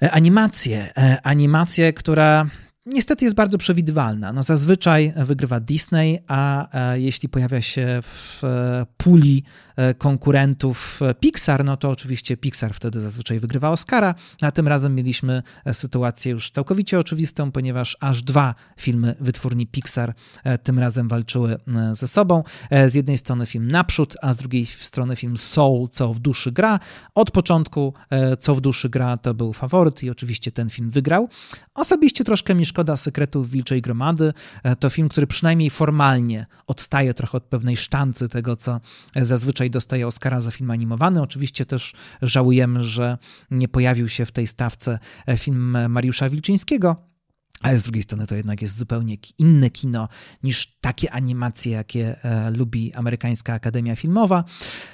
animację, animację, która niestety jest bardzo przewidywalna. No zazwyczaj wygrywa Disney, a e, jeśli pojawia się w e, puli e, konkurentów Pixar, no to oczywiście Pixar wtedy zazwyczaj wygrywa Oscara, a tym razem mieliśmy sytuację już całkowicie oczywistą, ponieważ aż dwa filmy wytwórni Pixar tym razem walczyły ze sobą. Z jednej strony film Naprzód, a z drugiej strony film Soul, Co w duszy gra. Od początku Co w duszy gra to był faworyt i oczywiście ten film wygrał. Osobiście troszkę mi Szkoda sekretów Wilczej Gromady. E, to film, który przynajmniej formalnie odstaje trochę od pewnej sztancy tego, co zazwyczaj dostaje Oscara za film animowany. Oczywiście też żałujemy, że nie pojawił się w tej stawce e, film Mariusza Wilczyńskiego. Ale z drugiej strony to jednak jest zupełnie inne kino niż takie animacje, jakie e, lubi amerykańska Akademia Filmowa.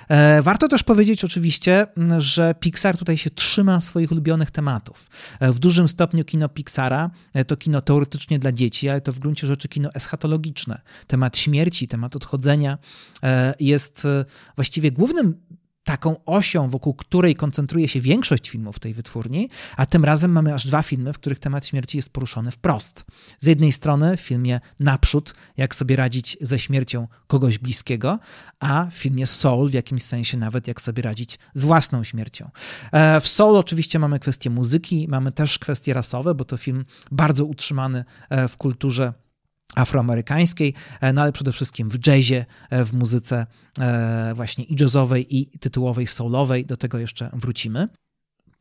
E, warto też powiedzieć oczywiście, że Pixar tutaj się trzyma swoich ulubionych tematów. E, w dużym stopniu kino Pixara e, to kino teoretycznie dla dzieci, ale to w gruncie rzeczy kino eschatologiczne. Temat śmierci, temat odchodzenia e, jest e, właściwie głównym taką osią, wokół której koncentruje się większość filmów tej wytwórni, a tym razem mamy aż dwa filmy, w których temat śmierci jest poruszony wprost. Z jednej strony w filmie Naprzód, jak sobie radzić ze śmiercią kogoś bliskiego, a w filmie Soul w jakimś sensie nawet jak sobie radzić z własną śmiercią. E, w Soul oczywiście mamy kwestie muzyki, mamy też kwestie rasowe, bo to film bardzo utrzymany e, w kulturze afroamerykańskiej, e, no ale przede wszystkim w jazzie, e, w muzyce e, właśnie i jazzowej, i tytułowej soulowej. Do tego jeszcze wrócimy.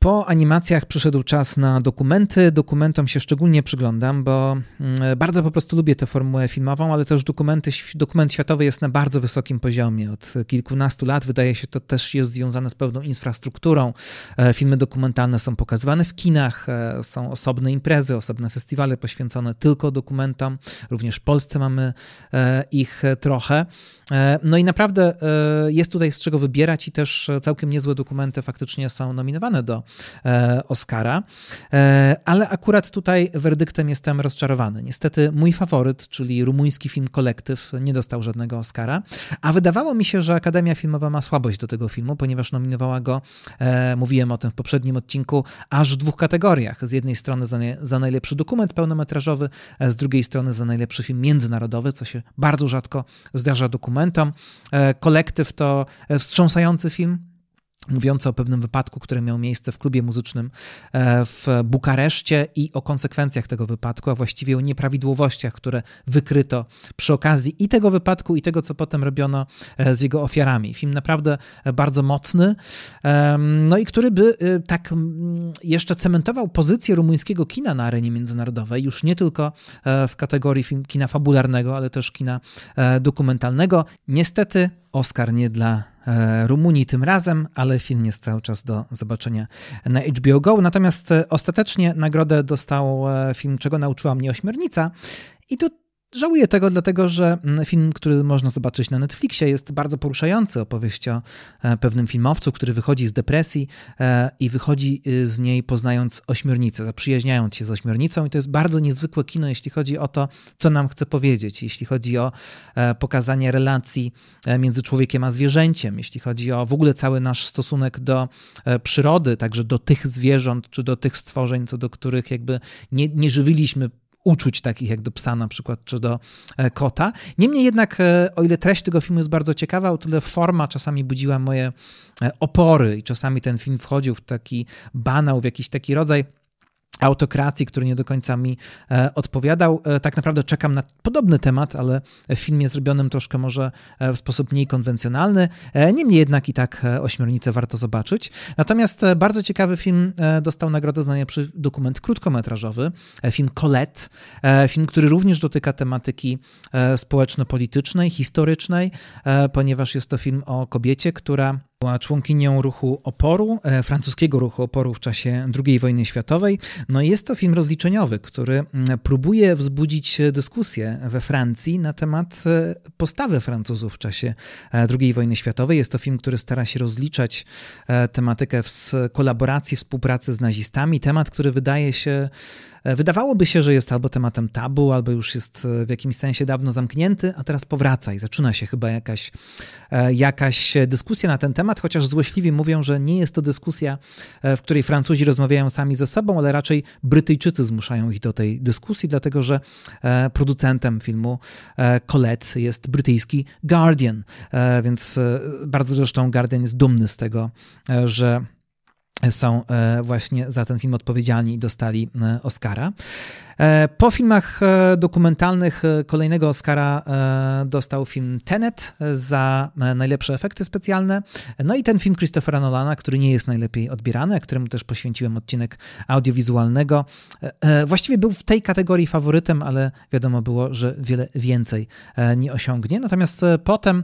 Po animacjach przyszedł czas na dokumenty. Dokumentom się szczególnie przyglądam, bo mm, bardzo po prostu lubię tę formułę filmową, ale też dokumenty, dokument światowy jest na bardzo wysokim poziomie. Od kilkunastu lat wydaje się to też jest związane z pewną infrastrukturą. E, filmy dokumentalne są pokazywane w kinach, e, są osobne imprezy, osobne festiwale poświęcone tylko dokumentom. Również w Polsce mamy e, ich trochę. No i naprawdę jest tutaj z czego wybierać i też całkiem niezłe dokumenty faktycznie są nominowane do Oscara, e, ale akurat tutaj werdyktem jestem rozczarowany. Niestety mój faworyt, czyli rumuński film Kolektyw, nie dostał żadnego Oscara, a wydawało mi się, że Akademia Filmowa ma słabość do tego filmu, ponieważ nominowała go, e, mówiłem o tym w poprzednim odcinku, aż w dwóch kategoriach. Z jednej strony za, za najlepszy dokument pełnometrażowy, z drugiej strony za najlepszy film międzynarodowy, co się bardzo rzadko zdarza dokumentom. Kolektyw to wstrząsający film, mówiący o pewnym wypadku, który miał miejsce w klubie muzycznym e, w Bukareszcie i o konsekwencjach tego wypadku, a właściwie o nieprawidłowościach, które wykryto przy okazji i tego wypadku, i tego, co potem robiono e, z jego ofiarami. Film naprawdę bardzo mocny, no i który by e, tak jeszcze cementował pozycję rumuńskiego kina na arenie międzynarodowej, już nie tylko w kategorii film, kina fabularnego, ale też kina dokumentalnego. Niestety Oscar nie dla e, Rumunii tym razem, ale film jest cały czas do zobaczenia na HBO Go. Natomiast e, ostatecznie nagrodę dostał e, film Czego nauczyła mnie ośmiornica. I tu Żałuję tego, dlatego że mm, film, który można zobaczyć na Netflixie, jest bardzo poruszający. Opowieść o e, pewnym filmowcu, który wychodzi z depresji e, i wychodzi y, z niej poznając ośmiornicę, zaprzyjaźniając się z ośmiornicą. I to jest bardzo niezwykłe kino, jeśli chodzi o to, co nam chce powiedzieć, jeśli chodzi o e, pokazanie relacji między człowiekiem a zwierzęciem, jeśli chodzi o w ogóle cały nasz stosunek do przyrody, także do tych zwierząt czy do tych stworzeń, co do których jakby nie, nie żywiliśmy uczuć takich jak do psa na przykład, czy do kota. Niemniej jednak, o ile treść tego filmu jest bardzo ciekawa, o tyle forma czasami budziła moje opory i czasami ten film wchodził w taki banał, w jakiś taki rodzaj autokracji, który nie do końca mi e, odpowiadał. E, tak naprawdę czekam na podobny temat, ale w filmie zrobionym troszkę może e, w sposób mniej konwencjonalny. Niemniej jednak i tak ośmiornicę warto zobaczyć. Natomiast bardzo ciekawy film dostał nagrodę za najlepszy dokument krótkometrażowy, film Colette, film, który również dotyka tematyki społeczno-politycznej, historycznej, ponieważ jest to film o kobiecie, która była członkinią ruchu oporu, e, francuskiego ruchu oporu w czasie II wojny światowej. No i jest to film rozliczeniowy, który mm, próbuje wzbudzić dyskusję we Francji na temat e, postawy Francuzów w czasie e, II wojny światowej. Jest to film, który stara się rozliczać tematykę w kolaboracji, współpracy z nazistami. Temat, który wydaje się wydawałoby się, że jest albo tematem tabu, albo już jest e, w jakimś sensie dawno zamknięty, a teraz powraca i zaczyna się chyba jakaś, e, jakaś dyskusja na ten temat, chociaż złośliwie mówią, że nie jest to dyskusja, w której Francuzi rozmawiają sami ze sobą, ale raczej Brytyjczycy zmuszają ich do tej dyskusji, dlatego że producentem filmu Colette jest brytyjski Guardian, więc bardzo zresztą Guardian jest dumny z tego, że są e, właśnie za ten film odpowiedzialni i dostali e, Oscara. E, po filmach dokumentalnych kolejnego Oscara dostał film Tenet za najlepsze efekty specjalne. No i ten film Christophera Nolana, który nie jest najlepiej odbierany, któremu też poświęciłem odcinek audiowizualnego. Właściwie był w tej kategorii faworytem, ale wiadomo było, że wiele więcej nie osiągnie. Natomiast potem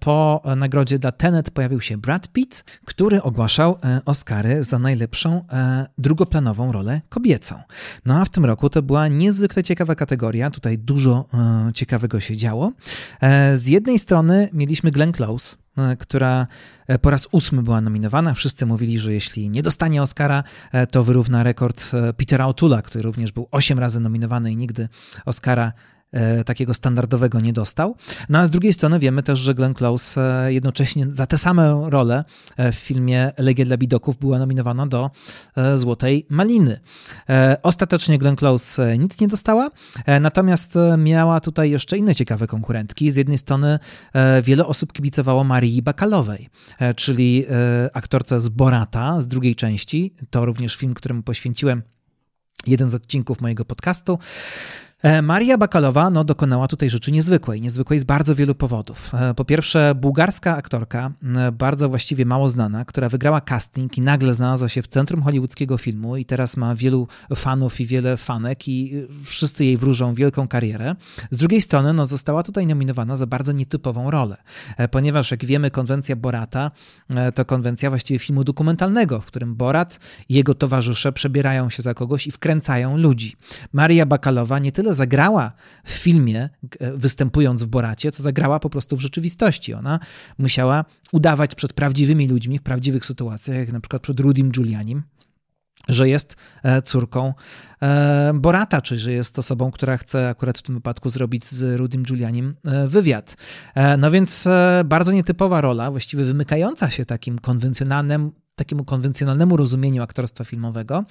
po nagrodzie dla Tenet pojawił się Brad Pitt, który ogłaszał Oscar Oscary za najlepszą e, drugoplanową rolę kobiecą. No a w tym roku to była niezwykle ciekawa kategoria, tutaj dużo e, ciekawego się działo. E, z jednej strony mieliśmy Glenn Close, e, która e, po raz ósmy była nominowana. Wszyscy mówili, że jeśli nie dostanie Oscara, e, to wyrówna rekord Petera O'Toola, który również był osiem razy nominowany i nigdy Oscara takiego standardowego nie dostał. No a z drugiej strony wiemy też, że Glenn Close e, jednocześnie za tę samą rolę e, w filmie Legia dla Bidoków była nominowana do Złotej Maliny. Ostatecznie Glenn Close nic nie dostała, natomiast miała tutaj jeszcze inne ciekawe konkurentki. Z jednej strony wiele osób kibicowało Marii Bakalowej, czyli aktorce z Borata z drugiej części. To również film, któremu poświęciłem jeden z odcinków mojego podcastu. E, Maria Bakalowa no, dokonała tutaj rzeczy niezwykłej. Niezwykłej z bardzo wielu powodów. E, po pierwsze, bułgarska aktorka, bardzo właściwie mało znana, która wygrała casting i nagle znalazła się w centrum hollywoodzkiego filmu i teraz ma wielu fanów i wiele fanek i wszyscy jej wróżą wielką karierę. Z drugiej strony no, została tutaj nominowana za bardzo nietypową rolę, e, ponieważ jak wiemy konwencja Borata to konwencja właściwie filmu dokumentalnego, w którym Borat i jego towarzysze przebierają się za kogoś i wkręcają ludzi. Maria Bakalowa nie tyle zagrała w filmie, występując w Boracie, co zagrała po prostu w rzeczywistości. Ona musiała udawać przed prawdziwymi ludźmi w prawdziwych sytuacjach, jak na przykład przed Rudim Giulianim, że jest e, córką e, Borata, czy że jest osobą, która chce akurat w tym wypadku zrobić z Rudim Giulianim e, wywiad. No więc bardzo nietypowa rola, właściwie wymykająca się takim konwencjonalnym takiemu konwencjonalnemu rozumieniu aktorstwa filmowego.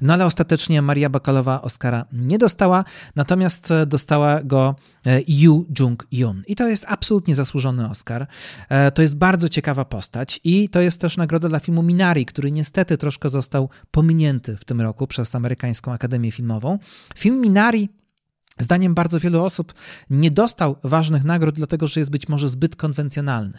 No ale ostatecznie Maria Bakalowa Oscara nie dostała, natomiast e, dostała go e, Yu Jung-yoon. I to jest absolutnie zasłużony Oscar. E, to jest bardzo ciekawa postać i to jest też nagroda dla filmu Minari, który niestety troszkę został pominięty w tym roku przez Amerykańską Akademię Filmową. Film Minari Zdaniem bardzo wielu osób nie dostał ważnych nagród, dlatego że jest być może zbyt konwencjonalny.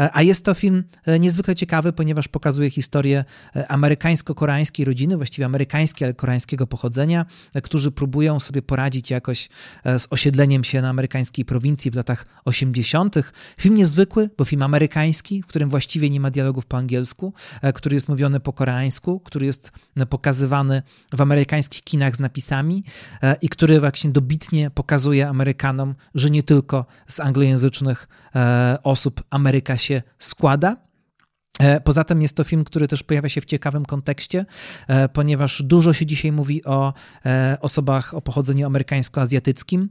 E, a jest to film e, niezwykle ciekawy, ponieważ pokazuje historię e, amerykańsko-koreańskiej rodziny, właściwie amerykańskiej, ale koreańskiego pochodzenia, którzy próbują sobie poradzić jakoś z osiedleniem się na amerykańskiej prowincji w latach 80. Film niezwykły, bo film amerykański, w którym właściwie nie ma dialogów po angielsku, który jest mówiony po koreańsku, który jest pokazywany w amerykańskich kinach z napisami i który właśnie dobitnie dobitnie pokazuje Amerykanom, że nie tylko z anglojęzycznych e, osób Ameryka się składa, e, Poza tym jest to film, który też pojawia się w ciekawym kontekście, e, ponieważ dużo się dzisiaj mówi o osobach o pochodzeniu amerykańsko-azjatyckim.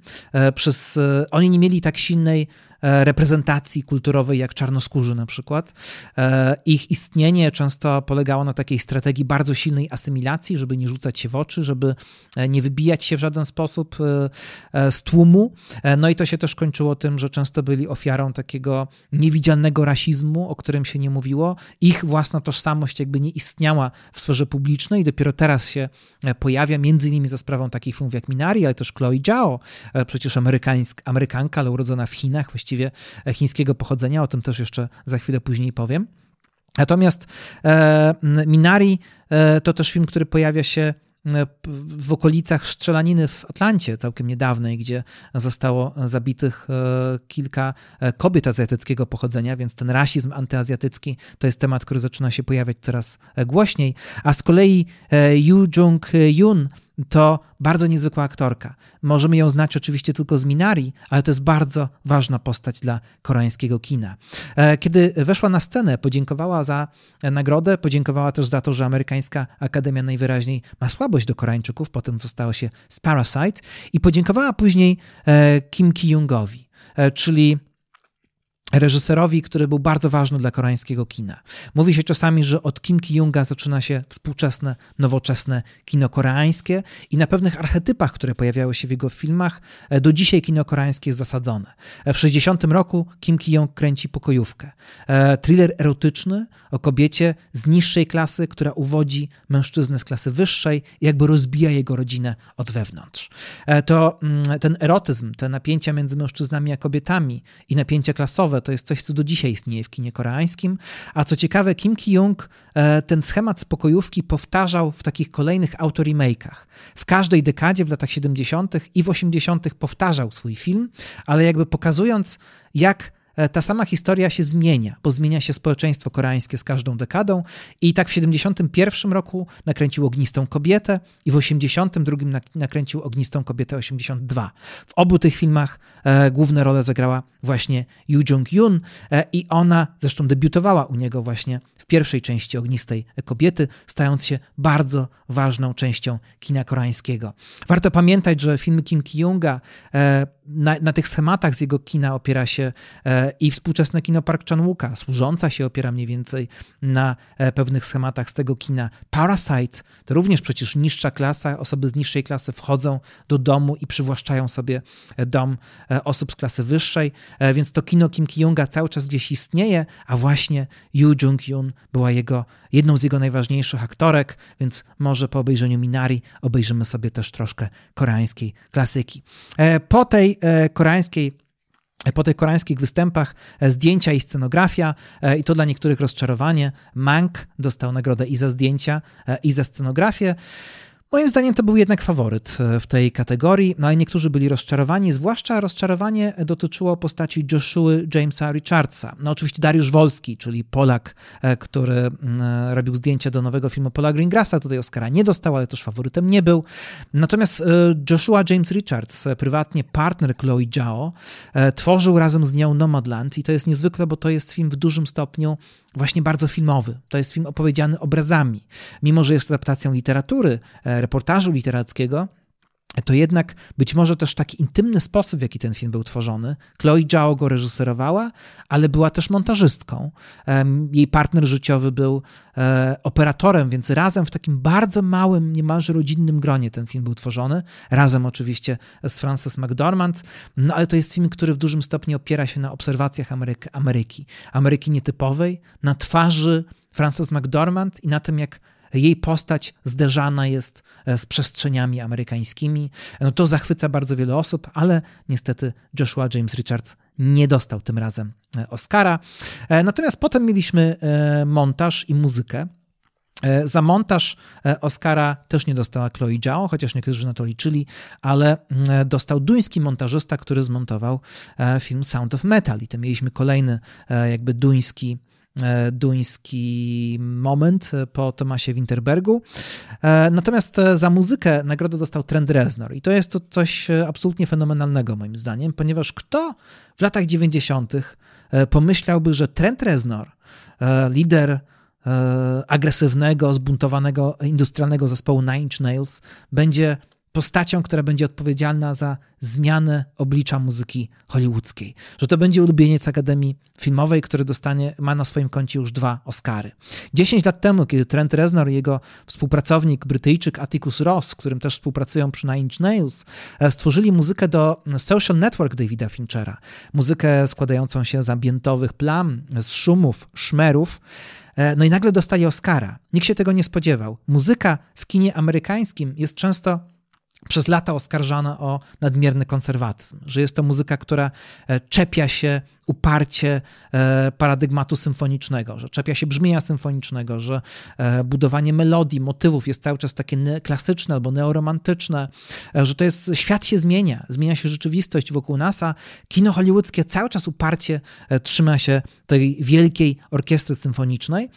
Przez, oni nie mieli tak silnej reprezentacji kulturowej, jak czarnoskórzy na przykład. Ich istnienie często polegało na takiej strategii bardzo silnej asymilacji, żeby nie rzucać się w oczy, żeby nie wybijać się w żaden sposób z tłumu. No i to się też kończyło tym, że często byli ofiarą takiego niewidzialnego rasizmu, o którym się nie mówiło. Ich własna tożsamość jakby nie istniała w sferze publicznej, dopiero teraz się pojawia, między innymi za sprawą takich filmów jak Minari, ale też Chloe Zhao, przecież amerykańsk, Amerykanka, ale urodzona w Chinach, właściwie chińskiego pochodzenia, o tym też jeszcze za chwilę później powiem. Natomiast e, Minari e, to też film, który pojawia się e, w okolicach strzelaniny w Atlancie całkiem niedawnej, gdzie zostało zabitych e, kilka e, kobiet azjatyckiego pochodzenia, więc ten rasizm antyazjatycki to jest temat, który zaczyna się pojawiać coraz głośniej. A z kolei Yu Jung-yoon to bardzo niezwykła aktorka. Możemy ją znać oczywiście tylko z Minari, ale to jest bardzo ważna postać dla koreańskiego kina. E, kiedy weszła na scenę, podziękowała za nagrodę, podziękowała też za to, że amerykańska akademia najwyraźniej ma słabość do Koreańczyków, po tym co stało się z Parasite, i podziękowała później e, Kim Ki-youngowi, e, czyli reżyserowi, który był bardzo ważny dla koreańskiego kina. Mówi się czasami, że od Kim Ki-younga zaczyna się współczesne, nowoczesne kino koreańskie i na pewnych archetypach, które pojawiały się w jego filmach, e, do dzisiaj kino koreańskie jest zasadzone. E, w 60 roku Kim Ki-young kręci Pokojówkę. E, thriller erotyczny o kobiecie z niższej klasy, która uwodzi mężczyznę z klasy wyższej i jakby rozbija jego rodzinę od wewnątrz. To mm, ten erotyzm, te napięcia między mężczyznami a kobietami i napięcia klasowe to jest coś, co do dzisiaj istnieje w kinie koreańskim. A co ciekawe, Kim Ki-young e, ten schemat spokojówki powtarzał w takich kolejnych autoremake'ach. W każdej dekadzie w latach 70. i w 80. powtarzał swój film, ale jakby pokazując, jak ta sama historia się zmienia, bo zmienia się społeczeństwo koreańskie z każdą dekadą i tak w 71 roku nakręcił Ognistą Kobietę i w 82 nakręcił Ognistą Kobietę 82. W obu tych filmach e, główne role zagrała właśnie Yoo Jung-yoon e, i ona zresztą debiutowała u niego właśnie w pierwszej części Ognistej Kobiety, stając się bardzo ważną częścią kina koreańskiego. Warto pamiętać, że filmy Kim Ki-yoonga e, na, na, tych schematach z jego kina opiera się e, i współczesne kino Park Chan-wooka, służąca się opiera mniej więcej na e, pewnych schematach z tego kina. Parasite to również przecież niższa klasa, osoby z niższej klasy wchodzą do domu i przywłaszczają sobie e, dom osób z klasy wyższej, więc to kino Kim Ki-yoonga cały czas gdzieś istnieje, a właśnie Yoo Jung-yoon była jego, jedną z jego najważniejszych aktorek, więc może po obejrzeniu Minari obejrzymy sobie też troszkę koreańskiej klasyki. Po tej E, koreańskiej po tych koreańskich występach e, zdjęcia i scenografia, e, i to dla niektórych rozczarowanie. Mank dostał nagrodę i za zdjęcia, i za scenografię. Moim zdaniem to był jednak faworyt e, w tej kategorii, no ale niektórzy byli rozczarowani, zwłaszcza rozczarowanie dotyczyło postaci Joshua Jamesa Richardsa. No oczywiście Dariusz Wolski, czyli Polak, e, który mm, e, robił zdjęcia do nowego filmu Paula Greengrassa, tutaj Oscara nie dostał, ale też faworytem nie był. Natomiast Joshua James Richards, prywatnie partner Chloe Zhao, tworzył razem z nią Nomadland i to jest niezwykle, bo to jest film w dużym stopniu właśnie bardzo filmowy. To jest film opowiedziany obrazami. Mimo, że jest adaptacją literatury, reportażu literackiego, to jednak być może też taki intymny sposób, w jaki ten film był tworzony. Chloe Zhao go reżyserowała, ale była też montażystką. Jej partner życiowy był e, operatorem, więc razem w takim bardzo małym, niemalże rodzinnym gronie ten film był tworzony. Razem oczywiście z Frances McDormand. No ale to jest film, który w dużym stopniu opiera się na obserwacjach Ameryki. Ameryki, nietypowej, na twarzy Frances McDormand i na tym, jak jej postać zderzana jest e, z przestrzeniami amerykańskimi. No to zachwyca bardzo wiele osób, ale niestety Joshua James Richards nie dostał tym razem e, Oscara. E, natomiast potem mieliśmy montaż i muzykę. Za montaż Oscara też nie dostała Chloe Zhao, chociaż niektórzy na to liczyli, ale mm, dostał duński montażysta, który zmontował film Sound of Metal. I to mieliśmy kolejny jakby duński duński moment e, po Tomasie Winterbergu. E, natomiast za muzykę nagrodę dostał Trent Reznor i to jest to coś absolutnie fenomenalnego moim zdaniem, ponieważ kto w latach 90. pomyślałby, że Trent Reznor, lider agresywnego, zbuntowanego industrialnego zespołu Nine Inch Nails, będzie postacią, która będzie odpowiedzialna za zmianę oblicza muzyki hollywoodzkiej. Że to będzie ulubieniec Akademii Filmowej, który dostanie, ma na swoim koncie już dwa Oscary. Dziesięć lat temu, kiedy Trent Reznor i jego współpracownik Brytyjczyk Atticus Ross, którym też współpracują przy Nine Inch Nails, e, stworzyli muzykę do Social Network Davida Finchera. Muzykę składającą się z ambientowych plam, z szumów, szmerów, e, no i nagle dostali Oscara. Nikt się tego nie spodziewał. Muzyka w kinie amerykańskim jest często przez lata oskarżana o nadmierny konserwatyzm, że jest to muzyka, która e, czepia się uparcie e, paradygmatu symfonicznego, że czepia się brzmienia symfonicznego, że e, budowanie melodii, motywów jest cały czas takie klasyczne albo neoromantyczne, że to jest, świat się zmienia, zmienia się rzeczywistość wokół nas, a kino hollywoodzkie cały czas uparcie trzyma się tej wielkiej orkiestry symfonicznej.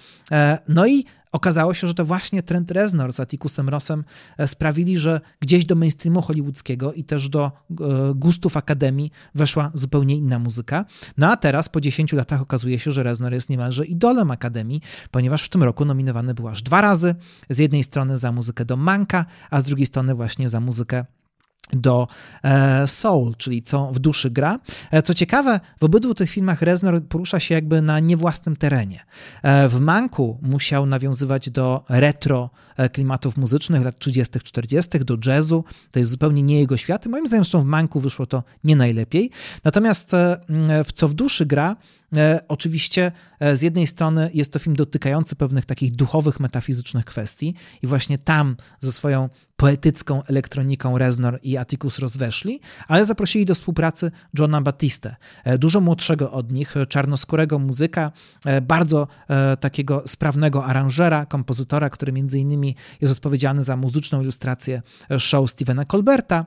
No i Okazało się, że to właśnie Trent Reznor z Atticusem Rossem e, sprawili, że gdzieś do mainstreamu hollywoodzkiego i też do e, gustów akademii weszła zupełnie inna muzyka. No a teraz po 10 latach okazuje się, że Reznor jest niemalże idolem akademii, ponieważ w tym roku nominowany był aż dwa razy. Z jednej strony za muzykę do Manka, a z drugiej strony właśnie za muzykę do e, soul, czyli co w duszy gra. E, co ciekawe, w obydwu tych filmach Reznor porusza się jakby na niewłasnym terenie. E, w Manku musiał nawiązywać do retro klimatów muzycznych lat 30., 40., do jazzu. To jest zupełnie nie jego świat. Moim zdaniem, zresztą w Manku wyszło to nie najlepiej. Natomiast w co w duszy gra, oczywiście e, z jednej strony jest to film dotykający pewnych takich duchowych, metafizycznych kwestii i właśnie tam ze swoją poetycką elektroniką Reznor i Atticus rozweszli, ale zaprosili do współpracy Johna Battistę, e, dużo młodszego od nich, czarnoskórego muzyka, bardzo takiego sprawnego aranżera, kompozytora, który między innymi jest odpowiedzialny za muzyczną ilustrację show Stevena Colberta,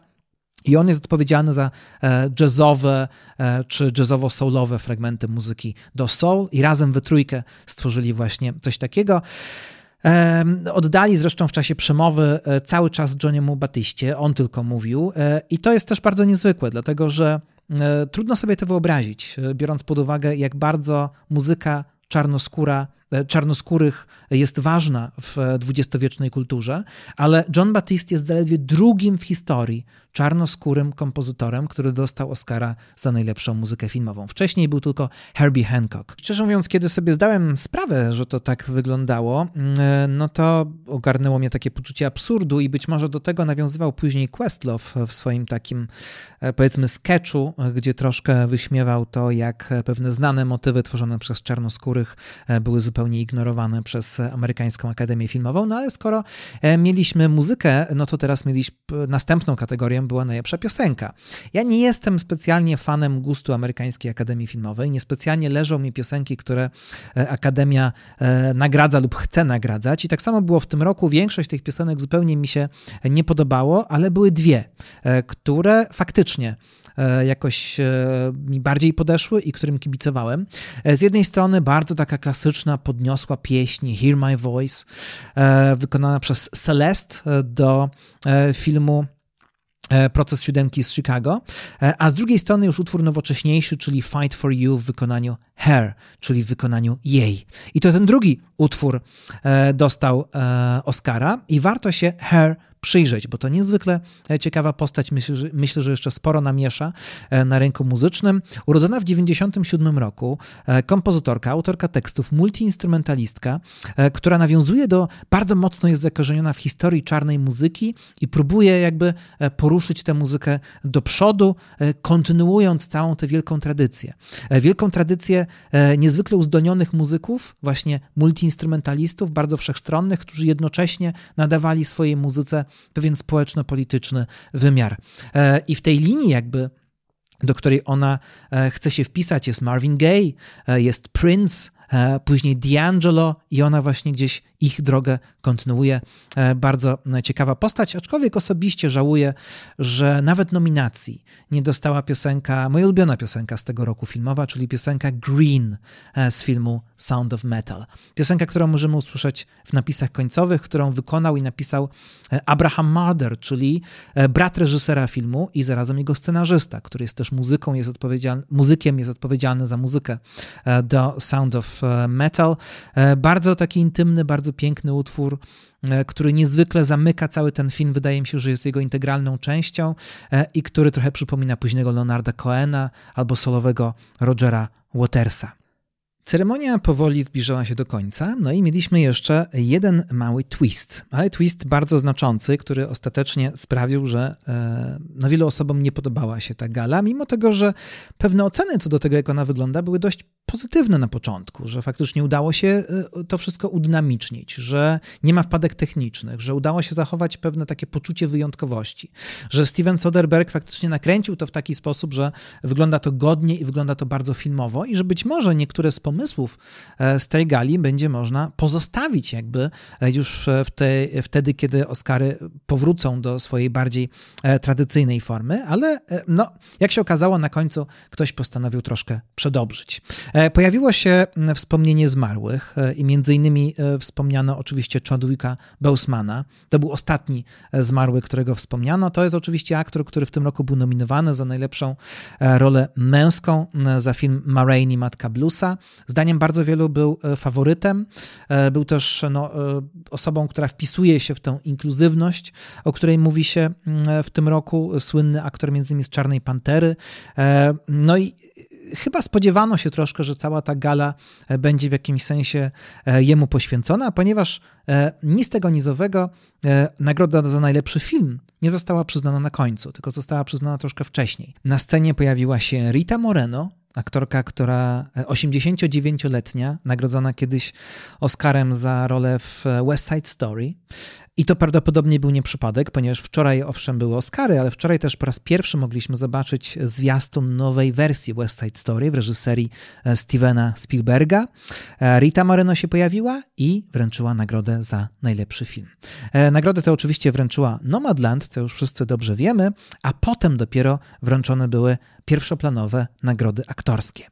i on jest odpowiedzialny za e, jazzowe e, czy jazzowo-soulowe fragmenty muzyki do soul. I razem we trójkę stworzyli właśnie coś takiego. Oddali zresztą w czasie przemowy e, cały czas Johniemu Batyście, on tylko mówił. I to jest też bardzo niezwykłe, dlatego że trudno sobie to wyobrazić, biorąc pod uwagę jak bardzo muzyka czarnoskóra czarnoskórych jest ważna w dwudziestowiecznej kulturze, ale John Batiste jest zaledwie drugim w historii czarnoskórym kompozytorem, który dostał Oscara za najlepszą muzykę filmową. Wcześniej był tylko Herbie Hancock. Szczerze mówiąc, kiedy sobie zdałem sprawę, że to tak wyglądało, mm, e, no to ogarnęło mnie takie poczucie absurdu i być może do tego nawiązywał później Questlove w swoim takim, e, powiedzmy, sketchu, gdzie troszkę wyśmiewał to, jak pewne znane motywy tworzone przez czarnoskórych były zupełnie ignorowane przez amerykańską Akademię Filmową, no ale skoro e, mieliśmy muzykę, no to teraz mieliśmy następną była najlepsza piosenka. Ja nie jestem specjalnie fanem gustu amerykańskiej Akademii Filmowej, niespecjalnie leżą mi piosenki, które e, Akademia e, nagradza lub chce nagradzać i tak samo było w tym roku, większość tych piosenek zupełnie mi się nie podobało, ale były dwie, które faktycznie E, jakoś e, mi bardziej podeszły i którym kibicowałem. E, z jednej strony bardzo taka klasyczna, podniosła pieśń Hear My Voice, wykonana przez Celeste do filmu Proces siódemki z Chicago, a z drugiej strony już utwór nowocześniejszy, czyli Fight for You w wykonaniu Her, czyli w wykonaniu jej. I to ten drugi utwór dostał Oscara i warto się Her przyjrzeć, bo to niezwykle e, ciekawa postać. Myślę, że, myślę, że jeszcze sporo namiesza e, na rynku muzycznym. Urodzona w 1997 roku, e, kompozytorka, autorka tekstów, multiinstrumentalistka, która nawiązuje do, bardzo mocno jest zakorzeniona w historii czarnej muzyki i próbuje jakby poruszyć tę muzykę do przodu, kontynuując całą tę wielką tradycję. Wielką tradycję niezwykle uzdolnionych muzyków, właśnie multiinstrumentalistów, bardzo wszechstronnych, którzy jednocześnie nadawali swojej muzyce pewien społeczno-polityczny wymiar. E, I w tej linii jakby do której ona e, chce się wpisać, jest Marvin Gaye, e, jest Prince, później D'Angelo i ona właśnie gdzieś ich drogę kontynuuje. E, bardzo ciekawa postać, aczkolwiek osobiście żałuję, że nawet nominacji nie dostała piosenka, moja ulubiona piosenka z tego roku filmowa, czyli piosenka Green e, z filmu Sound of Metal. Piosenka, którą możemy usłyszeć w napisach końcowych, którą wykonał i napisał e, Abraham Marder, czyli brat reżysera filmu i zarazem jego scenarzysta, który jest też muzyką, jest odpowiedzialny, muzykiem, jest odpowiedzialny za muzykę do Sound of Metal. Bardzo taki intymny, bardzo piękny utwór, który niezwykle zamyka cały ten film. Wydaje mi się, że jest jego integralną częścią i który trochę przypomina późnego Leonarda Coena albo solowego Rogera Watersa. Ceremonia powoli zbliżała się do końca, no i mieliśmy jeszcze jeden mały twist, ale twist bardzo znaczący, który ostatecznie sprawił, że e, no, wielu osobom nie podobała się ta gala, mimo tego, że pewne oceny co do tego, jak ona wygląda, były dość pozytywne na początku, że faktycznie udało się e, to wszystko udynamicznić, że nie ma wpadek technicznych, że udało się zachować pewne takie poczucie wyjątkowości, że Steven Soderbergh faktycznie nakręcił to w taki sposób, że wygląda to godnie i wygląda to bardzo filmowo i że być może niektóre z pomysłów e, z tej gali będzie można pozostawić jakby e, już w tej, wtedy, kiedy Oscary powrócą do swojej bardziej tradycyjnej formy, ale no, jak się okazało, na końcu ktoś postanowił troszkę przedobrzyć. E, pojawiło się wspomnienie zmarłych e, i między innymi e, wspomniano oczywiście Chadwicka Bosemana. To był ostatni zmarły, którego wspomniano. To jest oczywiście aktor, który w tym roku był nominowany za najlepszą rolę męską za film Marraine Matka Bluesa. Zdaniem bardzo wielu był faworytem. Był też no, osobą, która wpisuje się w tę inkluzywność, o której mówi się w tym roku. Słynny aktor między innymi z Czarnej Pantery. No i chyba spodziewano się troszkę, że cała ta gala e, będzie w jakimś sensie e, jemu poświęcona, ponieważ e, nic tego nizowego nagroda za najlepszy film nie została przyznana na końcu, tylko została przyznana troszkę wcześniej. Na scenie pojawiła się Rita Moreno, aktorka, która 89-letnia, nagrodzona kiedyś Oscarem za rolę w West Side Story. I to prawdopodobnie był nie przypadek, ponieważ wczoraj owszem były Oscary, ale wczoraj też po raz pierwszy mogliśmy zobaczyć zwiastun nowej wersji West Side Story w reżyserii e, Stevena Spielberga. E, Rita Moreno się pojawiła i wręczyła nagrodę za najlepszy film. E, nagrodę tę oczywiście wręczyła Nomadland, co już wszyscy dobrze wiemy, a potem dopiero wręczone były pierwszoplanowe nagrody aktorskie.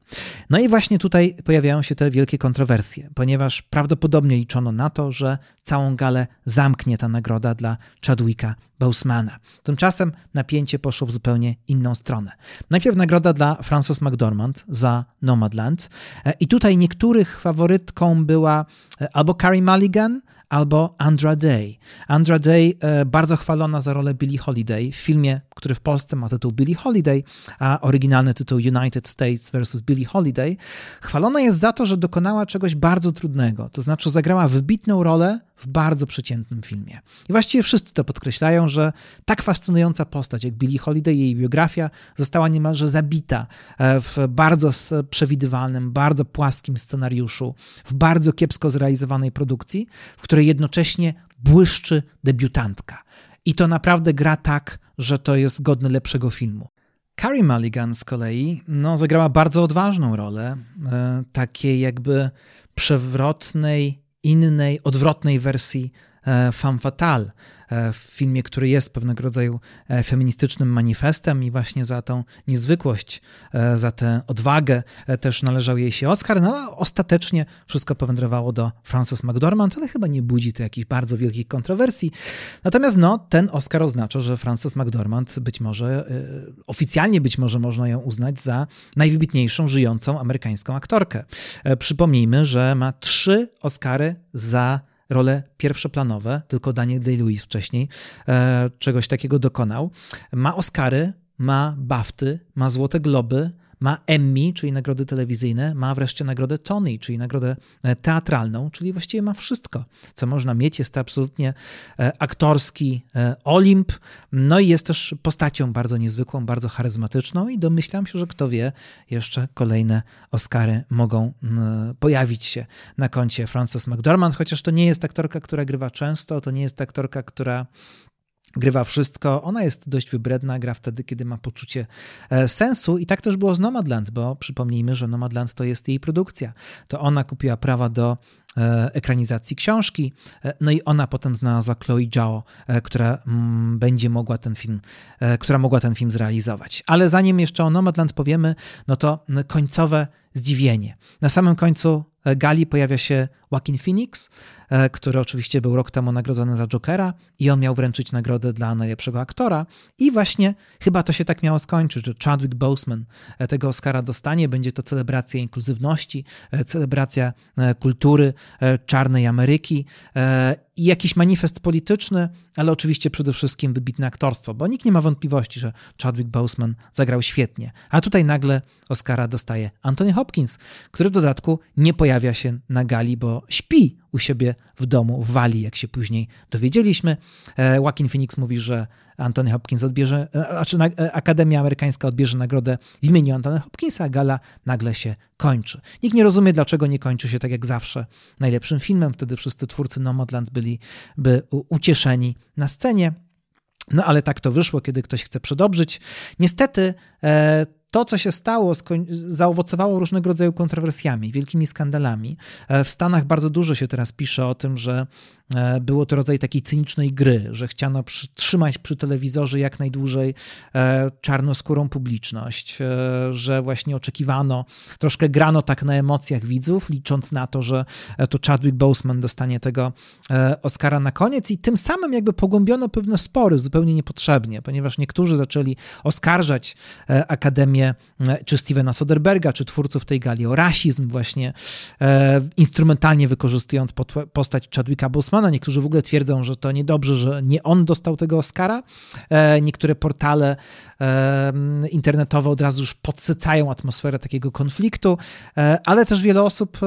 No i właśnie tutaj pojawiają się te wielkie kontrowersje, ponieważ prawdopodobnie liczono na to, że całą galę zamknie ta nagroda dla Chadwicka Bosemana. Tymczasem napięcie poszło w zupełnie inną stronę. Najpierw nagroda dla Frances McDormand za Nomadland e, i tutaj niektórych faworytką była e, albo Carrie Mulligan, albo Andra Day. Andra Day e, bardzo chwalona za rolę Billie Holiday w filmie, który w Polsce ma tytuł Billie Holiday, a oryginalny tytuł United States vs. Billie Holiday. Chwalona jest za to, że dokonała czegoś bardzo trudnego, to znaczy zagrała wybitną rolę w bardzo przeciętnym filmie. I właściwie wszyscy to podkreślają, że tak fascynująca postać jak Billie Holiday, jej biografia została niemalże zabita e, w bardzo przewidywalnym, bardzo płaskim scenariuszu, w bardzo kiepsko zrealizowanej produkcji, w której jednocześnie błyszczy debiutantka. I to naprawdę gra tak, że to jest godne lepszego filmu. Carrie Mulligan z kolei no, zagrała bardzo odważną rolę, e, takiej jakby przewrotnej, innej, odwrotnej wersji femme fatale, E, w filmie, który jest pewnego rodzaju e, feministycznym manifestem i właśnie za tą niezwykłość, e, za tę odwagę też należał jej się Oscar, no ale ostatecznie wszystko powędrowało do Frances McDormand, ale chyba nie budzi to jakichś bardzo wielkich kontrowersji. Natomiast no, ten Oscar oznacza, że Frances McDormand być może, oficjalnie być może można ją uznać za najwybitniejszą żyjącą amerykańską aktorkę. Przypomnijmy, że ma trzy Oscary za role pierwszoplanowe, tylko Daniel Day-Lewis wcześniej e, czegoś takiego dokonał. Ma Oscary, ma Bafty, ma Złote Globy, ma Emmy, czyli nagrody telewizyjne, ma wreszcie nagrodę Tony, czyli nagrodę e, teatralną, czyli właściwie ma wszystko, co można mieć. Jest to absolutnie e, aktorski e, Olimp, no i jest też postacią bardzo niezwykłą, bardzo charyzmatyczną i domyślam się, że kto wie, jeszcze kolejne Oscary mogą pojawić się na koncie Frances McDormand, chociaż to nie jest aktorka, która grywa często, to nie jest aktorka, która Grywa wszystko, ona jest dość wybredna, gra wtedy, kiedy ma poczucie e, sensu i tak też było z Nomadland, bo przypomnijmy, że Nomadland to jest jej produkcja. To ona kupiła prawa do e, ekranizacji książki, e, no i ona potem znalazła Chloe Zhao, która mm, będzie mogła ten film, która mogła ten film zrealizować. Ale zanim jeszcze o Nomadland powiemy, no to końcowe zdziwienie. Na samym końcu gali pojawia się Joaquin Phoenix, e, który oczywiście był rok temu nagrodzony za Jokera i on miał wręczyć nagrodę dla najlepszego aktora. I właśnie chyba to się tak miało skończyć, że Chadwick Boseman e, tego Oscara dostanie, będzie to celebracja inkluzywności, e, celebracja kultury czarnej Ameryki i jakiś manifest polityczny, ale oczywiście przede wszystkim wybitne aktorstwo, bo nikt nie ma wątpliwości, że Chadwick Boseman zagrał świetnie. A tutaj nagle Oscara dostaje Anthony Hopkins, który w dodatku nie pojawia się na gali, bo śpi u siebie w domu w Walii, jak się później dowiedzieliśmy. E, Joaquin Phoenix mówi, że Anthony Hopkins odbierze, e, znaczy e, Akademia Amerykańska odbierze nagrodę w imieniu Anthony Hopkinsa, a gala nagle się kończy. Nikt nie rozumie, dlaczego nie kończy się tak jak zawsze najlepszym filmem. Wtedy wszyscy twórcy Nomadland byliby ucieszeni na scenie. No ale tak to wyszło, kiedy ktoś chce przedobrzyć. Niestety to, co się stało, zaowocowało różnego rodzaju kontrowersjami, wielkimi skandalami. E, w Stanach bardzo dużo się teraz pisze o tym, że e, było to rodzaj takiej cynicznej gry, że chciano trzymać przy telewizorze jak najdłużej e, czarnoskórą publiczność, że właśnie oczekiwano, troszkę grano tak na emocjach widzów, licząc na to, że to Chadwick Boseman dostanie tego Oscara na koniec i tym samym jakby pogłębiono pewne spory zupełnie niepotrzebnie, ponieważ niektórzy zaczęli oskarżać Akademię E, czy Stevena Soderberga, czy twórców tej gali o rasizm właśnie, e, instrumentalnie wykorzystując postać Chadwicka Bosmana. Niektórzy w ogóle twierdzą, że to niedobrze, że nie on dostał tego Oscara. E, niektóre portale internetowe od razu już podsycają atmosferę takiego konfliktu, ale też wiele osób,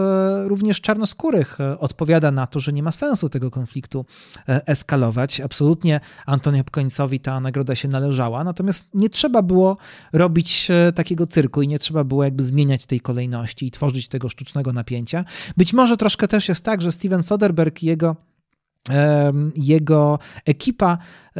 również czarnoskórych, odpowiada na to, że nie ma sensu tego konfliktu eskalować. Absolutnie Antony Hopkinsowi ta nagroda się należała, natomiast nie trzeba było robić takiego cyrku i nie trzeba było jakby zmieniać tej kolejności i tworzyć tego sztucznego napięcia. Być może troszkę też jest tak, że Steven Soderbergh i jego jego ekipa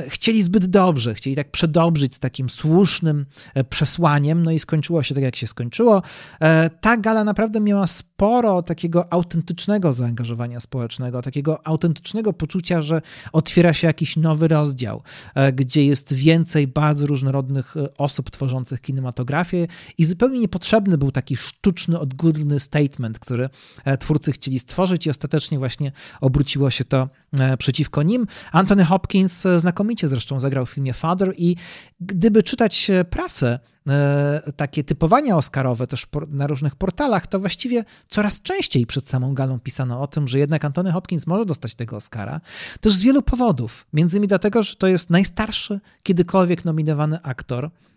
chcieli zbyt dobrze, chcieli tak przedobrzyć z takim słusznym e, przesłaniem, no i skończyło się tak, jak się skończyło. E, ta gala naprawdę miała sporo takiego autentycznego zaangażowania społecznego, takiego autentycznego poczucia, że otwiera się jakiś nowy rozdział, gdzie jest więcej bardzo różnorodnych osób tworzących kinematografię i zupełnie niepotrzebny był taki sztuczny, odgórny statement, który twórcy chcieli stworzyć i ostatecznie właśnie obróciło się to E, przeciwko nim. Anthony Hopkins e, znakomicie zresztą zagrał w filmie Father i gdyby czytać e, prasę, takie typowania oscarowe też na różnych portalach, to właściwie coraz częściej przed samą galą pisano o tym, że jednak Anthony Hopkins może dostać tego Oscara. Też z wielu powodów. Między innymi dlatego, że to jest najstarszy kiedykolwiek nominowany aktor E,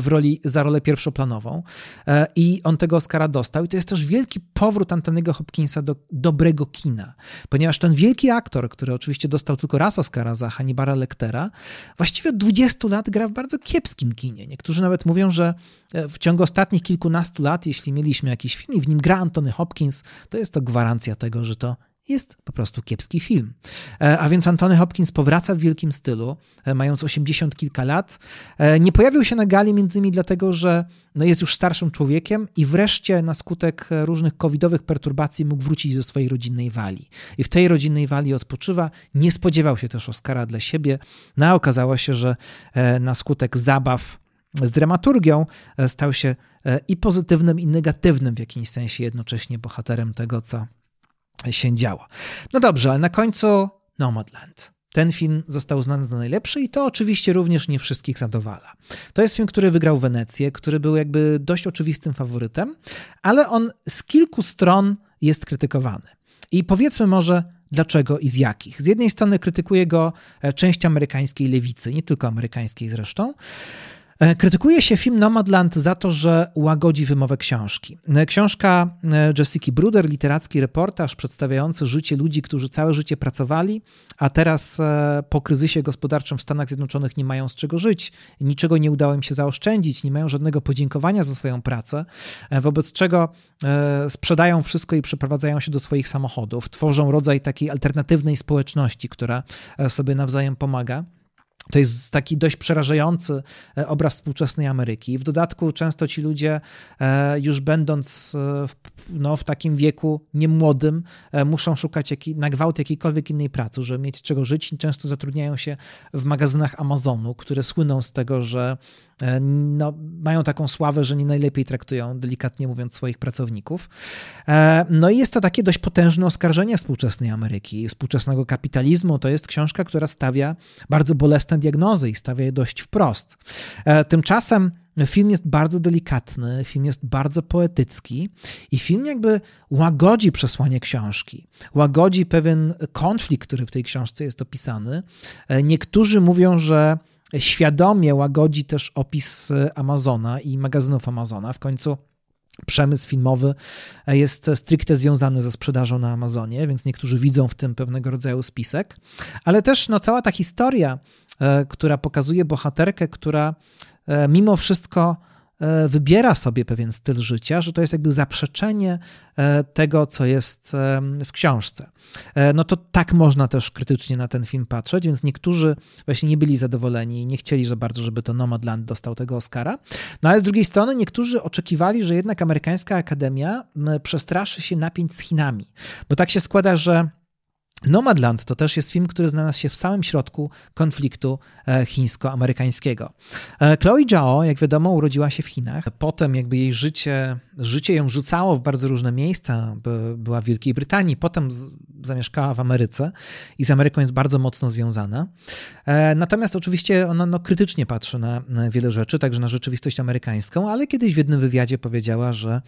w roli, za rolę pierwszoplanową e, i on tego Oscara dostał i to jest też wielki powrót Antonego Hopkinsa do dobrego kina, ponieważ ten wielki aktor, który oczywiście dostał tylko raz Oscara za Hannibala Lectera, właściwie od 20 lat gra w bardzo kiepskim kinie. Niektórzy nawet mówią, że e, w ciągu ostatnich kilkunastu lat, jeśli mieliśmy jakiś film i w nim gra Antony Hopkins, to jest to gwarancja tego, że to jest po prostu kiepski film. E, a więc Antony Hopkins powraca w wielkim stylu, e, mając 80 kilka lat. E, nie pojawił się na gali między innymi dlatego, że no jest już starszym człowiekiem i wreszcie na skutek różnych covidowych perturbacji mógł wrócić do swojej rodzinnej wali. I w tej rodzinnej wali odpoczywa. Nie spodziewał się też Oscara dla siebie. No a okazało się, że na skutek zabaw z dramaturgią stał się i pozytywnym, i negatywnym w jakimś sensie jednocześnie bohaterem tego, co się działa. No dobrze, ale na końcu Nomadland. Ten film został uznany za najlepszy i to oczywiście również nie wszystkich zadowala. To jest film, który wygrał Wenecję, który był jakby dość oczywistym faworytem, ale on z kilku stron jest krytykowany. I powiedzmy może dlaczego i z jakich. Z jednej strony krytykuje go e, część amerykańskiej lewicy, nie tylko amerykańskiej zresztą, krytykuje się film Nomadland za to, że łagodzi wymowę książki. E, książka e, Jessica Bruder, literacki reportaż przedstawiający życie ludzi, którzy całe życie pracowali, a teraz po kryzysie gospodarczym w Stanach Zjednoczonych nie mają z czego żyć, niczego nie udało im się zaoszczędzić, nie mają żadnego podziękowania za swoją pracę, wobec czego sprzedają wszystko i przeprowadzają się do swoich samochodów, tworzą rodzaj takiej alternatywnej społeczności, która sobie nawzajem pomaga. To jest taki dość przerażający e, obraz współczesnej Ameryki. W dodatku często ci ludzie, e, już będąc e, w, no, w takim wieku niemłodym, muszą szukać jak, na gwałt jakiejkolwiek innej pracy, żeby mieć czego żyć często zatrudniają się w magazynach Amazonu, które słyną z tego, że no, mają taką sławę, że nie najlepiej traktują, delikatnie mówiąc, swoich pracowników. No i jest to takie dość potężne oskarżenie współczesnej Ameryki, współczesnego kapitalizmu. To jest książka, która stawia bardzo bolesne diagnozy i stawia je dość wprost. E, tymczasem Film jest bardzo delikatny, film jest bardzo poetycki i film jakby łagodzi przesłanie książki, łagodzi pewien konflikt, który w tej książce jest opisany. E, niektórzy mówią, że świadomie łagodzi też opis Amazona i magazynów Amazona. W końcu Przemysł filmowy jest stricte związany ze sprzedażą na Amazonie, więc niektórzy widzą w tym pewnego rodzaju spisek, ale też no, cała ta historia, e, która pokazuje bohaterkę, która e, mimo wszystko E, wybiera sobie pewien styl życia, że to jest jakby zaprzeczenie e, tego, co jest e, w książce. No to tak można też krytycznie na ten film patrzeć, więc niektórzy właśnie nie byli zadowoleni i nie chcieli za bardzo, żeby to Nomadland dostał tego Oscara. No ale z drugiej strony niektórzy oczekiwali, że jednak amerykańska akademia przestraszy się napięć z Chinami, bo tak się składa, że Nomadland to też jest film, który znalazł się w samym środku konfliktu e, chińsko-amerykańskiego. E, Chloe Zhao, jak wiadomo, urodziła się w Chinach. Potem jakby jej życie, życie ją rzucało w bardzo różne miejsca. Była w Wielkiej Brytanii, potem zamieszkała w Ameryce i z Ameryką jest bardzo mocno związana. E, natomiast oczywiście ona no, krytycznie patrzy na wiele rzeczy, także na rzeczywistość amerykańską, ale kiedyś w jednym wywiadzie powiedziała, że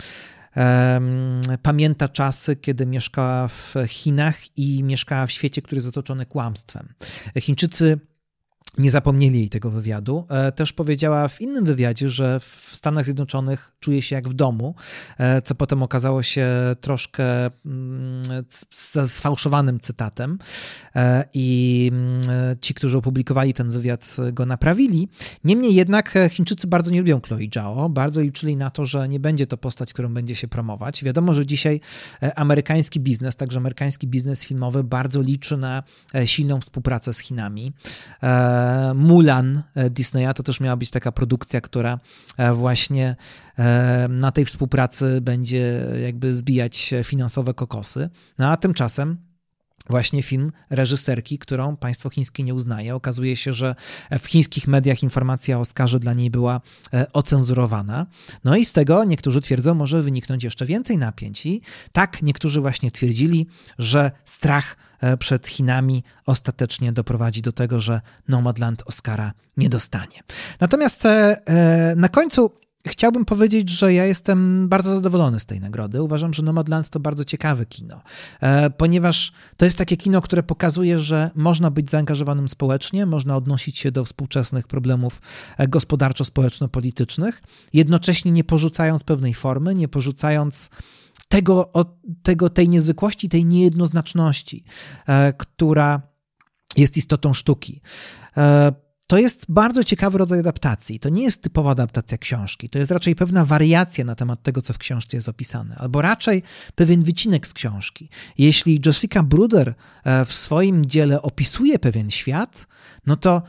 pamięta czasy, kiedy mieszkała w Chinach i mieszkała w świecie, który jest otoczony kłamstwem. Chińczycy nie zapomnieli jej tego wywiadu. E, też powiedziała w innym wywiadzie, że w Stanach Zjednoczonych czuje się jak w domu, e, co potem okazało się troszkę mm, sfałszowanym cytatem e, i mm, ci, którzy opublikowali ten wywiad, go naprawili. Niemniej jednak Chińczycy bardzo nie lubią Chloe Zhao, bardzo liczyli na to, że nie będzie to postać, którą będzie się promować. Wiadomo, że dzisiaj amerykański biznes, także amerykański biznes filmowy bardzo liczy na silną współpracę z Chinami. Mulan e, Disneya to też miała być taka produkcja, która e, właśnie e, na tej współpracy będzie jakby zbijać finansowe kokosy. No a tymczasem właśnie film reżyserki, którą państwo chińskie nie uznaje. Okazuje się, że w chińskich mediach informacja o Oscarze dla niej była ocenzurowana. No i z tego niektórzy twierdzą, może wyniknąć jeszcze więcej napięć. I tak niektórzy właśnie twierdzili, że strach E, przed Chinami ostatecznie doprowadzi do tego, że Nomadland Oscara nie dostanie. Natomiast e, e, na końcu chciałbym powiedzieć, że ja jestem bardzo zadowolony z tej nagrody. Uważam, że Nomadland to bardzo ciekawe kino, ponieważ to jest takie kino, które pokazuje, że można być zaangażowanym społecznie, można odnosić się do współczesnych problemów gospodarczo-społeczno-politycznych, jednocześnie nie porzucając pewnej formy, nie porzucając tego, tego, tej niezwykłości, tej niejednoznaczności, e, która jest istotą sztuki. E, to jest bardzo ciekawy rodzaj adaptacji. To nie jest typowa adaptacja książki, to jest raczej pewna wariacja na temat tego, co w książce jest opisane, albo raczej pewien wycinek z książki. Jeśli Jessica Bruder e, w swoim dziele opisuje pewien świat, no to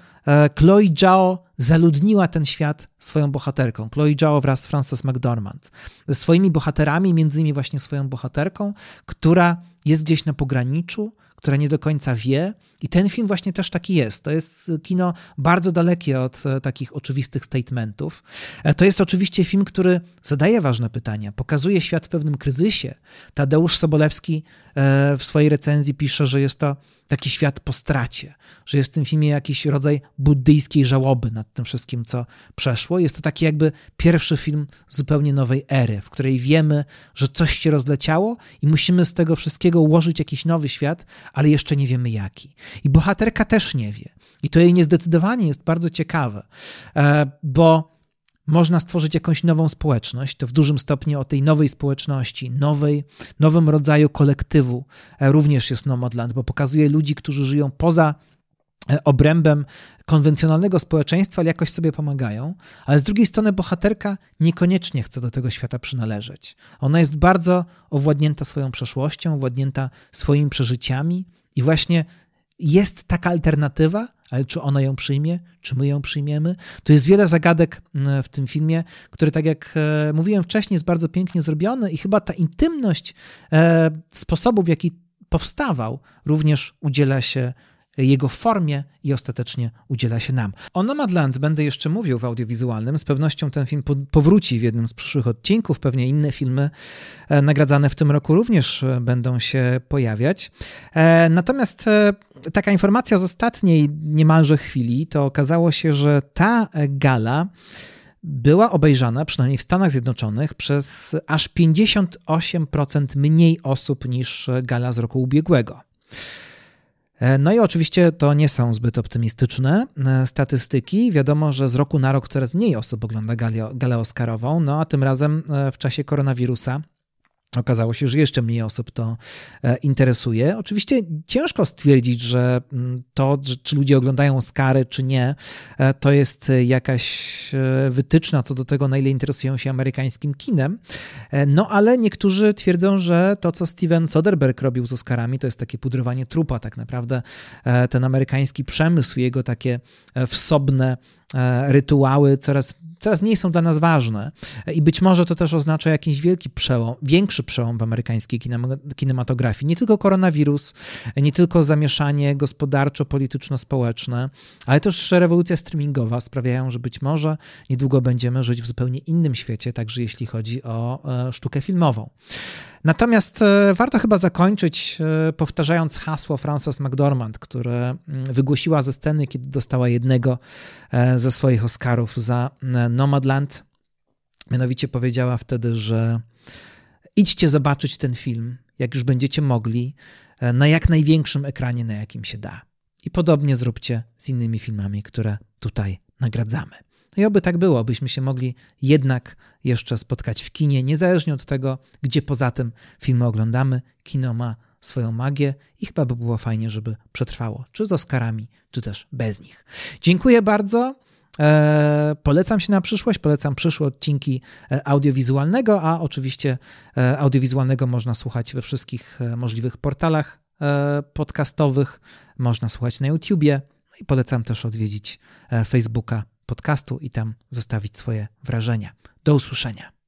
Chloe Zhao zaludniła ten świat swoją bohaterką. Chloe Zhao wraz z Frances McDormand. Ze swoimi bohaterami, między innymi właśnie swoją bohaterką, która jest gdzieś na pograniczu, która nie do końca wie. I ten film właśnie też taki jest. To jest kino bardzo dalekie od e, takich oczywistych statementów. E, to jest oczywiście film, który zadaje ważne pytania, pokazuje świat w pewnym kryzysie. Tadeusz Sobolewski e, w swojej recenzji pisze, że jest to taki świat po stracie, że jest w tym filmie jakiś rodzaj buddyjskiej żałoby nad tym wszystkim, co przeszło. Jest to taki jakby pierwszy film zupełnie nowej ery, w której wiemy, że coś się rozleciało i musimy z tego wszystkiego ułożyć jakiś nowy świat, ale jeszcze nie wiemy jaki. I bohaterka też nie wie. I to jej niezdecydowanie jest bardzo ciekawe, e, bo można stworzyć jakąś nową społeczność, to w dużym stopniu o tej nowej społeczności, nowej, nowym rodzaju kolektywu e, również jest Nomadland, bo pokazuje ludzi, którzy żyją poza e, obrębem konwencjonalnego społeczeństwa, ale jakoś sobie pomagają, ale z drugiej strony bohaterka niekoniecznie chce do tego świata przynależeć. Ona jest bardzo owładnięta swoją przeszłością, owładnięta swoimi przeżyciami i właśnie jest taka alternatywa, ale czy ona ją przyjmie, czy my ją przyjmiemy? To jest wiele zagadek mm, w tym filmie, który, tak jak e, mówiłem wcześniej, jest bardzo pięknie zrobiony i chyba ta intymność e, sposobu, w jaki powstawał, również udziela się jego formie i ostatecznie udziela się nam. O Nomadland będę jeszcze mówił w audiowizualnym. Z pewnością ten film powróci w jednym z przyszłych odcinków. Pewnie inne filmy e, nagradzane w tym roku również e, będą się pojawiać. E, natomiast taka informacja z ostatniej niemalże chwili to okazało się, że ta gala była obejrzana, przynajmniej w Stanach Zjednoczonych, przez aż 58% mniej osób niż gala z roku ubiegłego. E, no i oczywiście to nie są zbyt optymistyczne e, statystyki. Wiadomo, że z roku na rok coraz mniej osób ogląda galę Oscarową, no a tym razem e, w czasie koronawirusa Okazało się, że jeszcze mniej osób to e, interesuje. Oczywiście ciężko stwierdzić, że mm, to, czy ludzie oglądają Oscary, czy nie, e, to jest jakaś e, wytyczna co do tego, na ile interesują się amerykańskim kinem. No ale niektórzy twierdzą, że to, co Steven Soderbergh robił z Oscarami, to jest takie pudrowanie trupa. Tak naprawdę ten amerykański przemysł, jego takie wsobne rytuały coraz coraz mniej są dla nas ważne. I być może to też oznacza jakiś wielki przełom, większy przełom w amerykańskiej kinematografii. Nie tylko koronawirus, nie tylko zamieszanie gospodarczo-polityczno-społeczne, ale też rewolucja streamingowa sprawiają, że być może niedługo będziemy żyć w zupełnie innym świecie, także jeśli chodzi o e, sztukę filmową. Natomiast e, warto chyba zakończyć e, powtarzając hasło Frances McDormand, które mm, wygłosiła ze sceny, kiedy dostała jednego e, ze swoich Oscarów za Nomadland. Mianowicie powiedziała wtedy, że idźcie zobaczyć ten film, jak już będziecie mogli, na jak największym ekranie, na jakim się da. I podobnie zróbcie z innymi filmami, które tutaj nagradzamy. No i oby tak było, byśmy się mogli jednak jeszcze spotkać w kinie, niezależnie od tego, gdzie poza tym filmy oglądamy. Kino ma swoją magię i chyba by było fajnie, żeby przetrwało, czy z Oscarami, czy też bez nich. Dziękuję bardzo. E, polecam się na przyszłość, polecam przyszłe odcinki e, audiowizualnego, a oczywiście e, audiowizualnego można słuchać we wszystkich możliwych portalach podcastowych, można słuchać na YouTubie no i polecam też odwiedzić Facebooka podcastu i tam zostawić swoje wrażenia. Do usłyszenia.